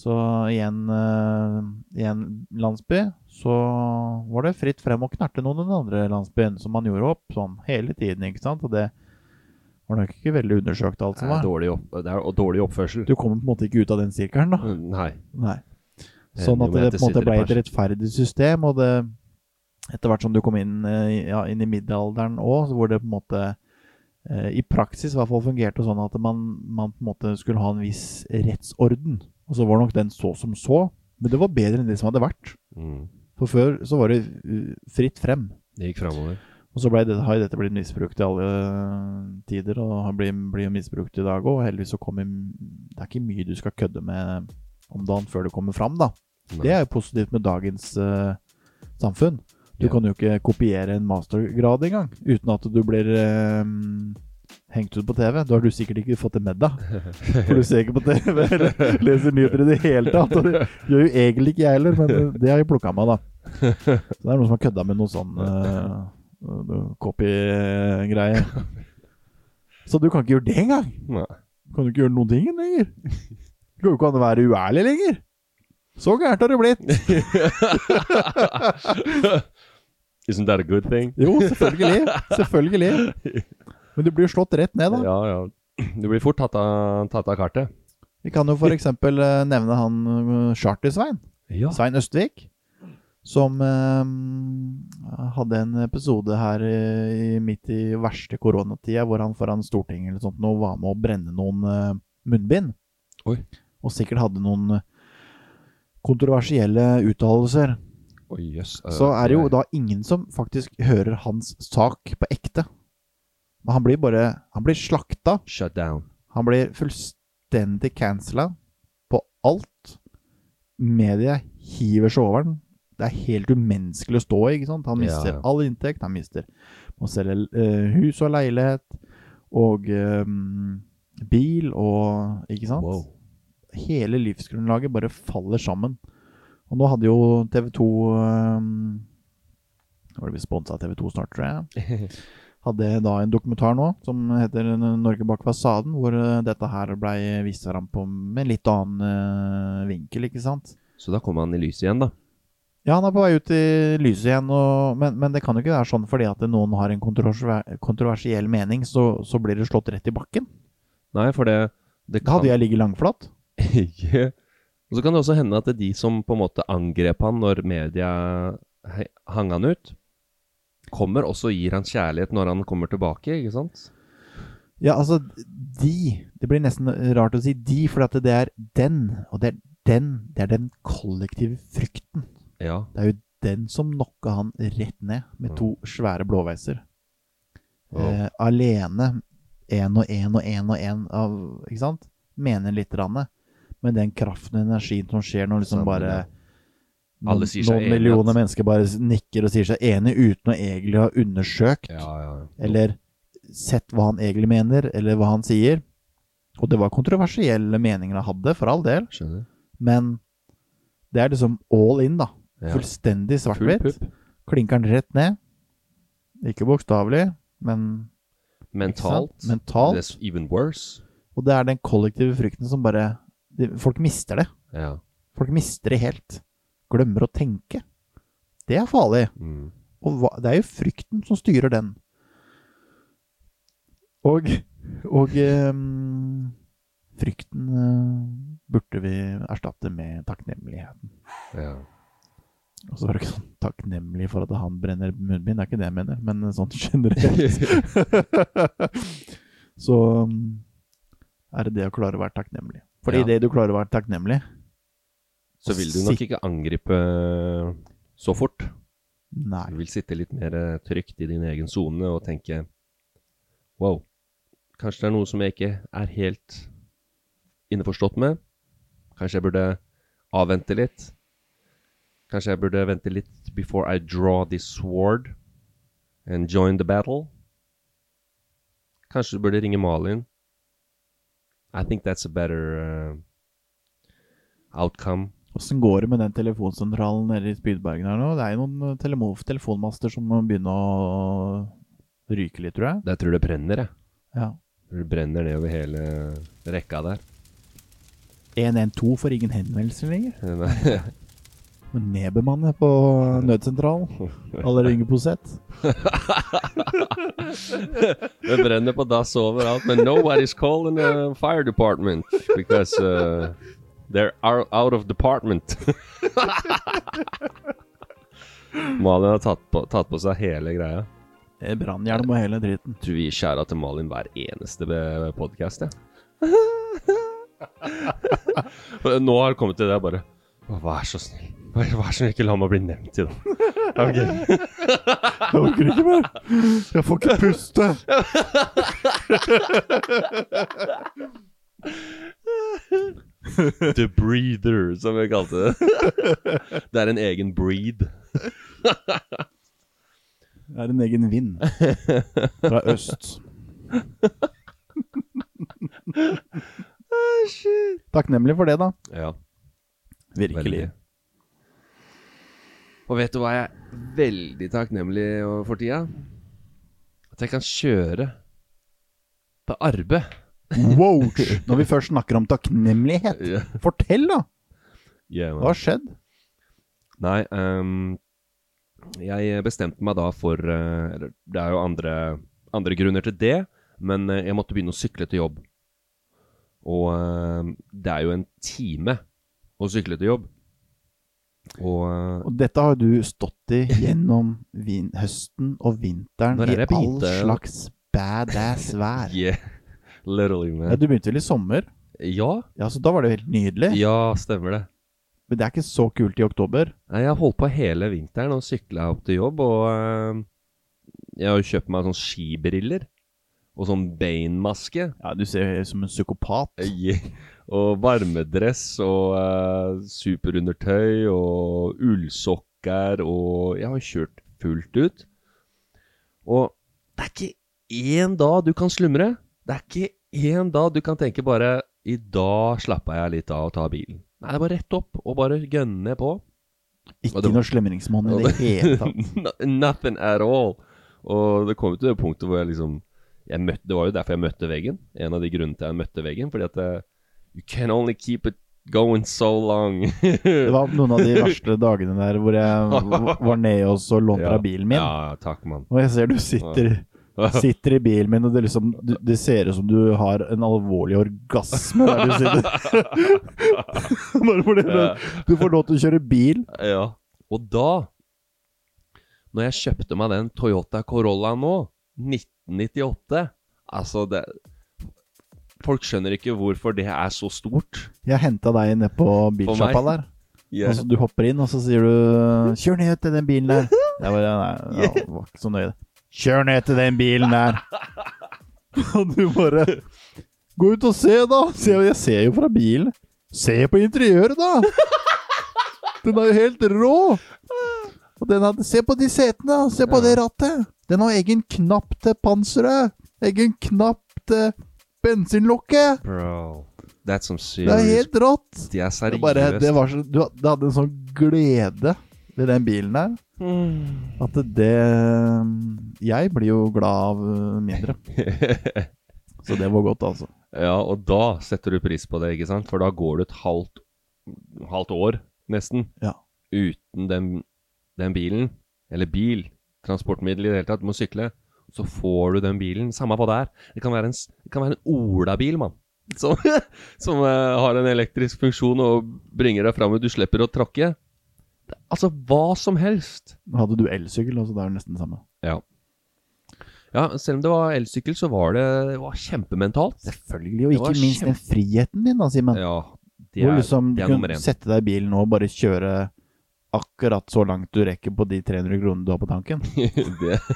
Så i en, eh, i en landsby så var det fritt frem å knerte noen i den andre landsbyen, som man gjorde opp sånn hele tiden, ikke sant? Og det var nok ikke veldig undersøkt alt som var. dårlig, opp, det er dårlig oppførsel. Du kommer på en måte ikke ut av den sirkelen, da. Nei. Nei. Sånn at det på en måte ble et rettferdig system, og det etter hvert som du kom inn, eh, ja, inn i middelalderen òg, hvor det på en måte eh, i praksis i hvert fall fungerte sånn at man, man på en måte skulle ha en viss rettsorden. Og så var nok den så som så, men det var bedre enn det som hadde vært. Mm. For før så var det uh, fritt frem. Det gikk framover. Og så ble det, har dette blitt misbrukt i alle eh, tider, og blir, blir misbrukt i dag òg. Heldigvis så kommer Det er ikke mye du skal kødde med om dagen før det kommer fram, da. Nei. Det er jo positivt med dagens uh, samfunn. Du Ja. kan jo ikke kopiere en mastergrad engang uten at du blir eh, hengt ut på TV. Da har du sikkert ikke fått det med deg. For du ser ikke på TV eller leser nyheter i det hele tatt. Og det gjør jo egentlig ikke jeg heller, men det, har jeg plukka meg, da. Så det er noen som har kødda med noe sånn uh, copy-greier. Så du kan ikke gjøre det engang! Nei. Kan du ikke gjøre noen ting lenger? Det går jo ikke an å være uærlig lenger! Så gærent har det blitt! Isn't that a good thing? Jo, selvfølgelig. Selvfølgelig. Men du blir slått rett ned, da. Ja, ja. Du blir fort tatt av, tatt av kartet. Vi kan jo f.eks. nevne han uh, Charter-Svein. Ja. Svein Østvik. Som eh, hadde en episode her i, midt i verste koronatida, hvor han foran Stortinget eller sånt nå var med å brenne noen eh, munnbind. Oi. Og sikkert hadde noen eh, kontroversielle uttalelser. Oi, jøss. Så er det jo da ingen som faktisk hører hans sak på ekte. Men han blir bare Han blir slakta. Shut down. Han blir fullstendig cancela på alt. Media hiver seg over den. Det er helt umenneskelig å stå i. ikke sant? Han mister Ja, ja. all inntekt. Han mister Må selge uh, hus og leilighet og um, bil og Ikke sant? Wow. Hele livsgrunnlaget bare faller sammen. Og nå hadde jo TV 2 um, Nå det vi sponsa av TV 2 snart, tror jeg. hadde da en dokumentar nå som heter Norge bak fasaden, hvor eh, dette her blei vist fram på med en litt annen eh, vinkel, ikke sant. Så da kom han i lyset igjen, da. Ja, han er på vei ut i lyset igjen, og, men, men det kan jo ikke være sånn fordi at noen har en kontroversiell mening, så, så blir det slått rett i bakken. Nei, for det, det Da hadde jeg ligget langflat. Og så kan det også hende at det er de som på en måte angrep han når media hang han ut, kommer også og gir han kjærlighet når han kommer tilbake, ikke sant? Ja, altså, de Det blir nesten rart å si de, for at det er den, og det er den, det er den kollektive frykten. Ja. Det er jo den som knocka han rett ned med to svære blåveiser. Oh. Eh, alene, én og én og én og én av Ikke sant? Mener litt, Rande. men den kraften og energien som skjer når liksom bare Alle sier seg noen millioner mennesker bare nikker og sier seg enig uten å egentlig ha undersøkt Ja, ja. eller sett hva han egentlig mener, eller hva han sier. Og det var kontroversielle meninger han hadde, for all del, Skjønner. men det er liksom all in, da. Ja. Fullstendig svart-hvitt. Klinker den rett ned. Ikke bokstavelig, men Mentalt. Mentalt. That's even worse. Og det er den kollektive frykten som bare de, Folk mister det. Ja. Folk mister det helt. Glemmer å tenke. Det er farlig. Mm. Og hva, det er jo frykten som styrer den. Og, og um, frykten uh, burde vi erstatte med takknemligheten. ja. Og så var det ikke sånn takknemlig for at han brenner munnbind, det er ikke det jeg mener, men sånn generelt. så um, er det det å klare å være takknemlig. For Ja. idet du klarer å være takknemlig Så vil du nok ikke angripe så fort. Nei. Du vil sitte litt mer eh, trygt i din egen sone og tenke Wow, kanskje det er noe som jeg ikke er helt innforstått med. Kanskje jeg burde avvente litt. Kanskje jeg burde vente litt before I draw this sword and join the battle. Kanskje du burde ringe Malin. I think that's a better uh, outcome. Åssen går det med den telefonsentralen nede i Spydbergen her nå? Det er jo noen eh, telefonmaster som må begynne å ryke litt, tror jeg. Jeg tror det brenner, jeg. Ja. Det brenner nedover hele rekka der. 112 får ingen henvendelser lenger. Nei. Nedbemanne på nødsentralen. Alle ringer på sett. Det brenner på dass overalt, men nobody's calling the fire department because uh, they're out out of department. Malin har tatt på, tatt på seg hele greia. Brannhjelm og hele driten. Tror vi skjærer til Malin hver eneste podkast, jeg. Ja. Nå har det kommet til det jeg bare Vær så snill. Vær, så snill, ikke la meg bli nevnt i det. Okay. Jeg orker ikke mer. Jeg får ikke puste. The breather, som vi kalte det. Det er en egen breed. Det er en egen vind. Fra øst. Takknemlig for det, da. Ja, Virkelig. veldig. Og vet du hva jeg er veldig takknemlig for tida? At jeg kan kjøre på arbeid. Wow! Når vi først snakker om takknemlighet, Ja. fortell, da! Yeah, Hva har skjedd? Nei, ehm, jeg bestemte meg da for eh, Eller det er jo andre, andre grunner til det, men eh, jeg måtte begynne å sykle til jobb. Og ehm, det er jo en time å sykle til jobb. Og eh, Og dette har du stått i gjennom vin høsten og vinteren Når i det jeg all begynte? slags badass vær. Yeah, literally, man. Ja, du begynte vel i sommer? Ja, Ja, så da var det helt nydelig. ja, stemmer det. Men det er ikke så kult i oktober. Nei, jeg har holdt på hele vinteren og sykla opp til jobb, og eh, jeg har jo kjøpt meg sånn skibriller. Og sånn Bane-maske. Ja, du ser ut som en psykopat. Yeah. Og varmedress og uh, superundertøy og ullsokker og Jeg har kjørt fullt ut. Og det er ikke én dag du kan slumre. Det er ikke én dag du kan tenke bare I dag slapper jeg litt av og tar bilen. Nei, det er bare rett opp og bare gønne på. Ikke det- noe slemringsmann i det hele tatt. Nothing at all. Og det kom jo til det punktet hvor jeg liksom jeg møtte, Det var jo derfor jeg møtte veggen. En av de grunnene til jeg møtte veggen. Fordi at eh, You can only keep it going so long. Det var noen av de verste dagene der hvor jeg var nede og så lånte ja. deg bilen min. Ja, takk, mann. Og jeg ser du sitter, sitter i bilen min, og det, liksom, det ser ut som du har en alvorlig orgasme der du sitter. Bare fordi du, du får lov til å kjøre bil. Ja. Og da, når jeg kjøpte meg den Toyota Corolla nå, 1998 Altså, det Folk skjønner ikke hvorfor det er så stort. Jeg henta deg ned på bilsjappa der. Og så Du hopper inn, og så sier du 'Kjør ned til den bilen der'. Jeg bare, nei, ja, det var ikke så nøye. 'Kjør ned til den bilen der'. Og du bare 'Gå ut og se, da'. Se, jeg ser jo fra bilen. Se på interiøret, da! Den er jo helt rå! Og den hadde, se på de setene, se på det rattet! Den har egen knapp til panseret! Egen knapp til bensinlokket! Bro, that's some Det er helt rått! De er seriøse. Det, det, det, hadde en sånn glede ved den bilen der at det Jeg blir jo glad av uh, mindre. Så det var godt, altså. Ja, og da setter du pris på det, ikke sant? For da går du et halvt, halvt år, nesten, Ja. uten den, den bilen. Eller bil. Transportmiddel i det hele tatt. Du må sykle. Så får du den bilen, samme hva det er. Det kan være en, det kan være en olabil, mann. Som, som eh, har en elektrisk funksjon og bringer deg fram, du slipper å tråkke. Altså, hva som helst. Hadde du elsykkel, så det er nesten det samme. Ja. Ja, selv om det var elsykkel, så var det, det var kjempementalt. Selvfølgelig, og ikke minst den friheten din, da, Simen. Ja, det Hvor er, liksom det er nummer én. Du kunne sette deg i bilen og bare kjøre akkurat så langt du rekker på de 300 kronene du har på tanken. det.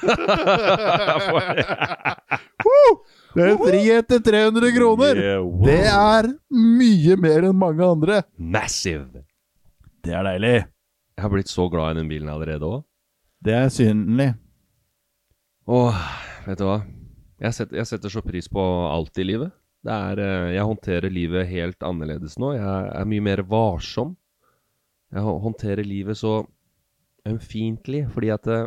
Det er frihet til 300 kroner! Yeah, wow. Det er mye mer enn mange andre. Massive! Det er deilig. Jeg har blitt så glad i den bilen allerede òg. Det er synlig. Åh, vet du hva? Jeg setter, jeg setter så pris på alt i livet. Det er, eh, jeg håndterer livet helt annerledes nå. Jeg er mye mer varsom. Jeg håndterer livet så ømfintlig, fordi at det,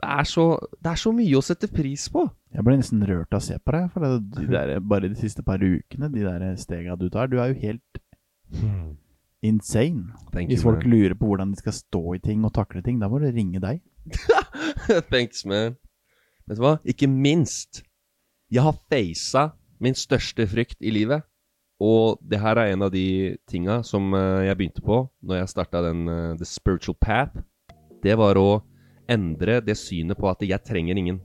det, er så, det er så mye å sette pris på. Jeg ble nesten rørt av å se på deg. For det, de der, bare de siste par ukene, de der stega du tar Du er jo helt insane. Thank Hvis you, folk man. lurer på hvordan de skal stå i ting og takle ting, da må du ringe deg. Thanks, man. Vet du hva? Ikke minst. Jeg har faca min største frykt i livet. Og det her er en av de tinga som eh, jeg begynte på når jeg starta den uh, The Spiritual Path. Det var å endre det synet på at jeg trenger ingen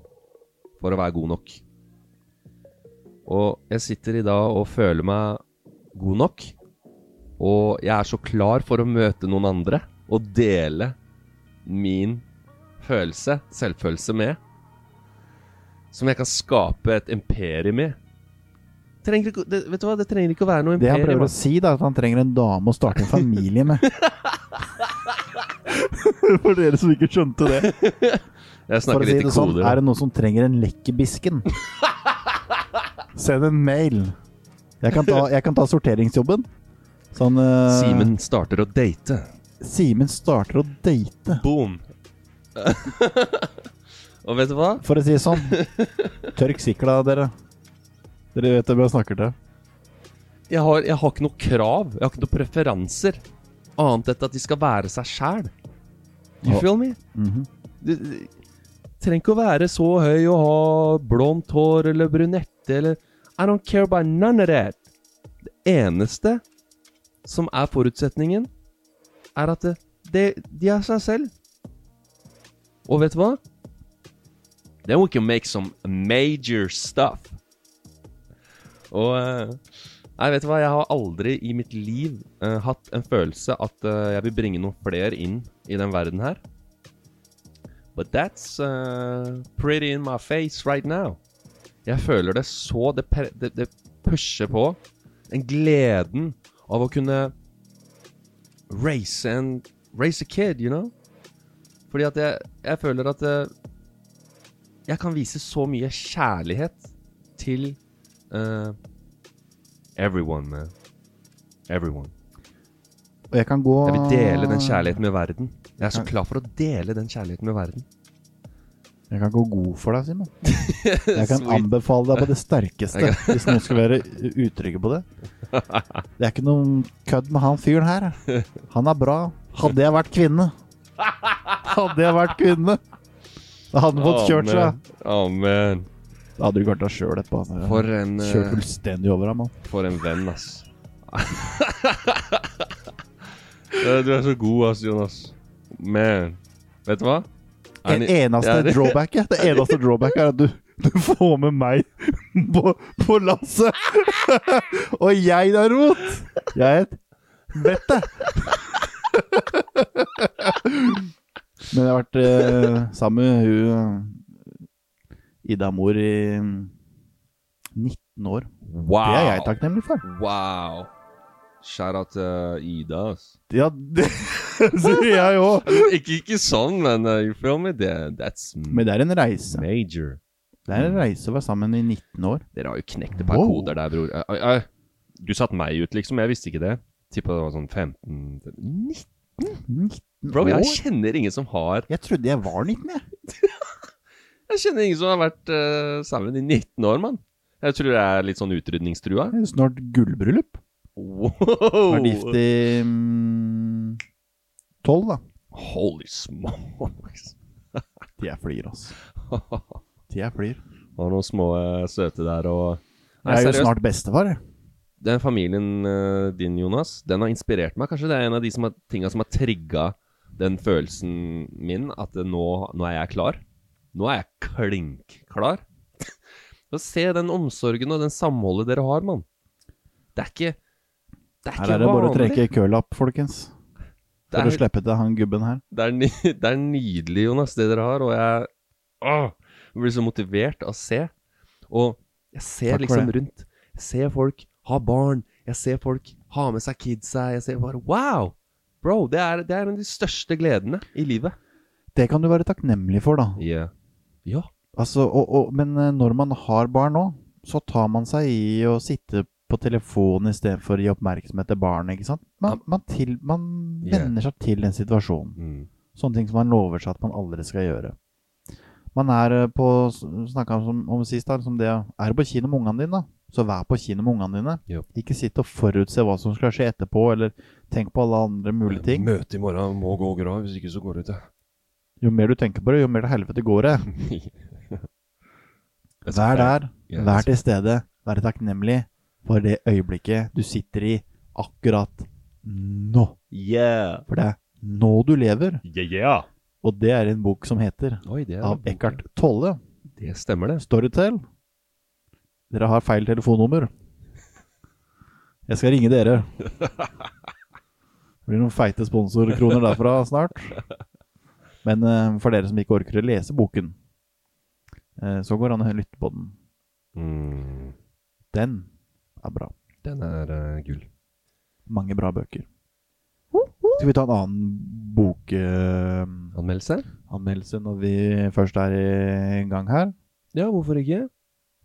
for å være god nok. Og jeg sitter i dag og føler meg god nok. Og jeg er så klar for å møte noen andre og dele min følelse, selvfølelse med. Som jeg kan skape et imperium i. Trenger ikke, det, vet du hva, det trenger ikke å være noe Det han prøver å si, da, at han trenger en dame å starte en familie med. For dere som ikke skjønte det. Jeg snakker å si litt i det sånn, er det noen som trenger en lekkerbisken? Send en mail. Jeg kan ta, jeg kan ta sorteringsjobben. Sånn eh, Simen starter å date. Simen starter å date. Boom. Og vet du hva? For å si det sånn, tørk sikla, dere. Dere vet hvem jeg snakker til. Jeg har, jeg har ikke noe krav. Jeg har ikke noen preferanser. Annet enn at de skal være seg sjæl. You Ja. feel me? Mhm. Du du trenger ikke å være så høy og ha blondt hår eller brunette eller I don't care about none of that. Det eneste som er forutsetningen, er at det, det, de er seg selv. Og vet du hva? Then we can make some major stuff. Og eh, Nei, vet du hva? Jeg har aldri i mitt liv uh, hatt en følelse at uh, jeg vil bringe noen flere inn i den verden her. But that's uh, pretty in my face right now. Jeg føler det så Det, det, det pusher på. Den gleden av å kunne race and Race a kid, you know? Fordi at jeg, jeg føler at eh, jeg kan vise så mye kjærlighet til uh, everyone, man. Everyone. Og jeg kan gå Jeg vil dele den kjærligheten med verden. Jeg er så klar for å dele den kjærligheten med verden. Jeg kan gå god for deg, Simen. Jeg kan anbefale deg på det sterkeste hvis noen skal være utrygge på det. Det er ikke noen kødd med han fyren her. Han er bra. Hadde jeg vært kvinne Hadde jeg vært kvinne, da hadde han fått kjørt seg. Amen. Da hadde du klart deg sjøl etterpå. For en, Kjørt eh, fullstendig over ham. for en venn, ass. Du er så god, ass, Jonas. Man. Vet du hva? En eneste Ja, drawbacket Det eneste drawbacket er at du, du får med meg på, på lasset. Og jeg derimot, jeg er et vette. Men jeg har vært eh, sammen med hun Ida Mor i 19 år. Wow. Det er jeg takknemlig for. Wow. Shout out til Ida, altså. Ja, det sier jeg òg. ikke, ikke sånn, men uh, you feel me? Det, that's Men det er en reise. major. Det er en reise å være sammen i 19 år. Dere har jo knekt et par Wow. koder der, bror. Eh, eh, eh, Du satte meg ut, liksom. Jeg visste ikke det. Tippa det var sånn 15 19? 19 Bro, jeg år? kjenner ingen som har Jeg trodde jeg var 19, jeg. Jeg kjenner ingen som har vært eh, sammen i 19 år, mann. Jeg tror jeg er litt sånn utrydningstrua. Det er Snart gullbryllup. Wow. Vært gift i mm, 12, da. Holy smokes. De er flir, altså. De er flir. Og noen små eh, søte der og Nei, Jeg er jo seriøst. snart bestefar, jeg. Den familien eh, din, Jonas, den har inspirert meg. Kanskje det er en av de som har, tinga som har trigga den følelsen min, at nå, nå er jeg klar. Nå er jeg klink klar. Se den omsorgen og den samholdet dere har, mann. Det er ikke Det er Her ikke er det bare å trekke kølapp, folkens. For å slippe til han gubben her. det, er, det er nydelig, Jonas, det dere har, og jeg åh, blir så motivert av å se. Og jeg ser Takk liksom rundt. Jeg ser folk ha barn. Jeg ser folk ha med seg kidsa. Jeg ser bare Wow! Bro, det er, det er en av de største gledene i livet. Det kan du være takknemlig for, da. Yeah. Ja. Altså, og, og, men eh, når man har barn nå, så tar man seg i å sitte på telefonen istedenfor å gi oppmerksomhet til barnet. ikke sant? Man, man, til, man venner seg til den situasjonen. Mm. Sånne ting som man lover seg at man aldri skal gjøre. Man er eh, på Snakka om, om sist, da, som det Er du på kino med ungene dine, så vær på kino med ungene dine. Jo. Ikke sitt og forutse hva som skal skje etterpå, eller tenk på alle andre mulige ting. Møtet i morgen må gå bra, hvis ikke så går det til. Jo mer du tenker på det, jo mer til helvete går det. Vær der, vær til stede, vær takknemlig for det øyeblikket du sitter i akkurat nå. Yeah. For det er nå du lever. Yeah, yeah. Og det er en bok som heter Oi, det av Eckhart Tolle. Det stemmer, det. Storytel. Dere har feil telefonnummer. Jeg skal ringe dere. Det blir noen feite sponsorkroner derfra snart. Men uh, for dere som ikke orker å lese boken, uh, så går det an å lytte på den. Mm. Den er bra. Den er uh, gull. Mange bra bøker. Skal vi ta en annen bokanmeldelse Anmeldelse? når vi først er i gang her? Ja, hvorfor ikke?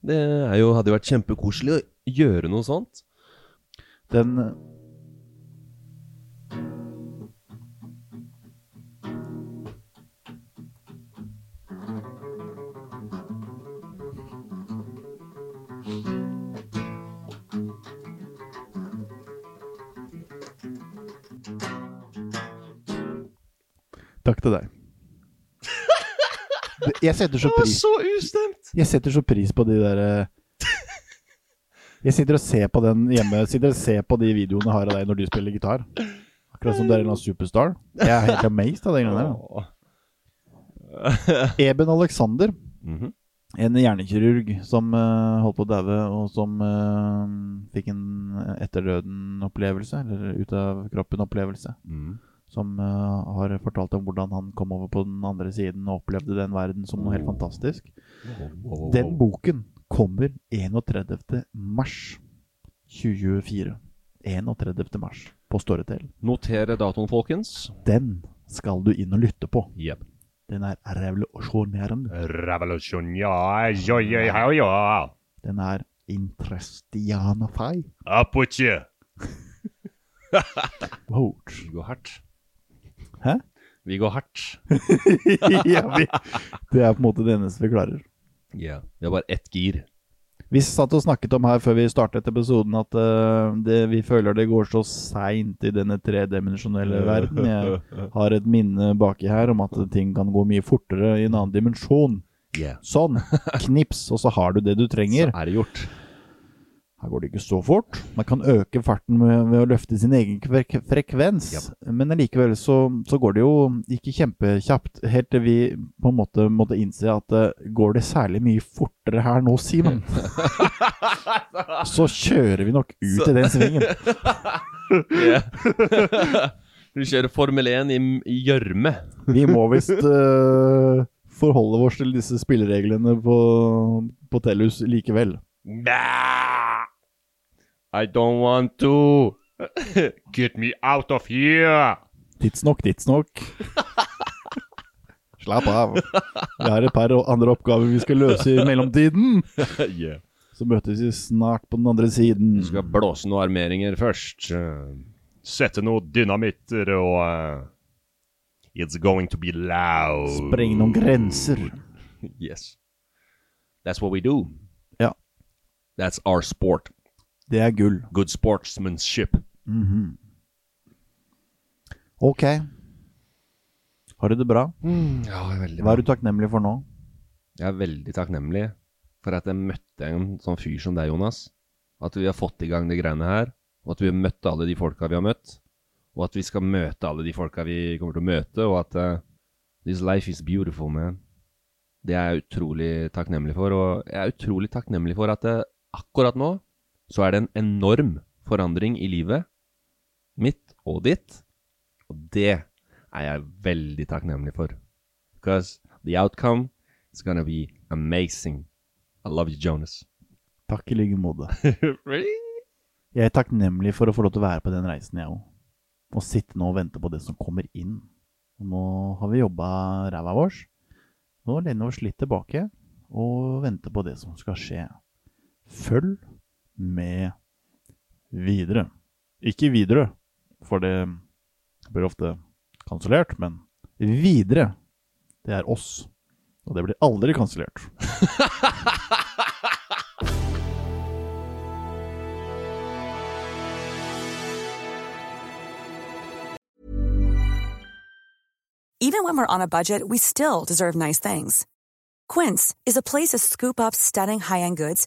Det er jo, hadde jo vært kjempekoselig å gjøre noe sånt. Den Takk til deg. Det- Jeg setter så pris så ustemt! Jeg setter så pris på de der eh, Jeg sitter og ser på den hjemme Sitter og ser på de videoene jeg har av deg når du spiller gitar. Akkurat som du er en superstar. Jeg er helt amazed av den greiene der. Eben Alexander, Mhm. en hjernekirurg som uh, holdt på å daue, og som uh, fikk en etterdøden-opplevelse, eller ut av kroppen-opplevelse, Mm. Som uh, har fortalt om hvordan han kom over på den andre siden og opplevde den verden som noe helt fantastisk. Den boken kommer 31. mars 2024. 31. mars på Storytel. Notere datoen, folkens. Den skal du inn og lytte på. Yep. Den er revolusjonerende. Revolusjon, ja, ja, ja, ja, ja. Den er interestianafai. You. Wow. Gå hardt. Hæ? Vi går hardt. ja, vi, det er på en måte det eneste vi klarer. Ja. Vi har bare ett gir. Vi satt og snakket om her før vi startet episoden at uh, det, vi føler det går så seint i denne tredimensjonelle verden. Jeg har et minne baki her om at ting kan gå mye fortere i en annen dimensjon. Yeah. Sånn. Knips, og så har du det du trenger. Så er det gjort. Her går det ikke så fort. Man kan øke farten med, ved å løfte sin egen frek frekvens. Men allikevel så, så går det jo ikke kjempekjapt, helt til vi på en måte måtte innse at uh, går det særlig mye fortere her nå, Simen, så kjører vi nok ut i den svingen. du kjører Formel 1 i gjørme. Vi må visst uh, forholde oss til disse spillereglene på, på Tellus likevel. Bah! I don't want to. Get me out of here. Tidsnok, tidsnok. Slapp av. Vi har et par andre oppgaver vi skal løse i mellomtiden. yeah. Så møtes vi snart på den andre siden. Du skal blåse noen armeringer først. eh, Sette noen dynamitter og uh, It's going to be loud. Spreng noen grenser. Yes. That's what we do. Ja. That's our sport. Det er gull. Good sportsmanship. Ok. Har du det bra? Ja, veldig bra. Hva er du takknemlig for nå? Jeg er veldig takknemlig for at jeg møtte en sånn fyr som deg, Jonas. At vi har fått i gang de greiene her, og at vi har møtt alle de folka vi har møtt. Og at vi skal møte alle de folka vi kommer til å møte, og at uh, This life is beautiful, man. Det er jeg utrolig takknemlig for, og jeg er utrolig takknemlig for at eh, akkurat nå så er det en enorm forandring i livet mitt og ditt, og det er jeg veldig takknemlig for. Because the outcome is gonna be amazing. I love you, Jonas. Takk i like måte. really? Jeg er takknemlig for å få lov til å være på den reisen, jeg òg. Og sitte nå og vente på det som kommer inn. Og nå har vi jobba ræva vår. Nå lener vi oss litt tilbake og venter på det som skal skje. Følg med videre. Ikke videre, for det blir ofte kansellert, men videre, det er oss. Og det blir aldri kansellert. Even when we're on a budget, we still deserve nice things. Quince is a place to scoop up stunning high-end goods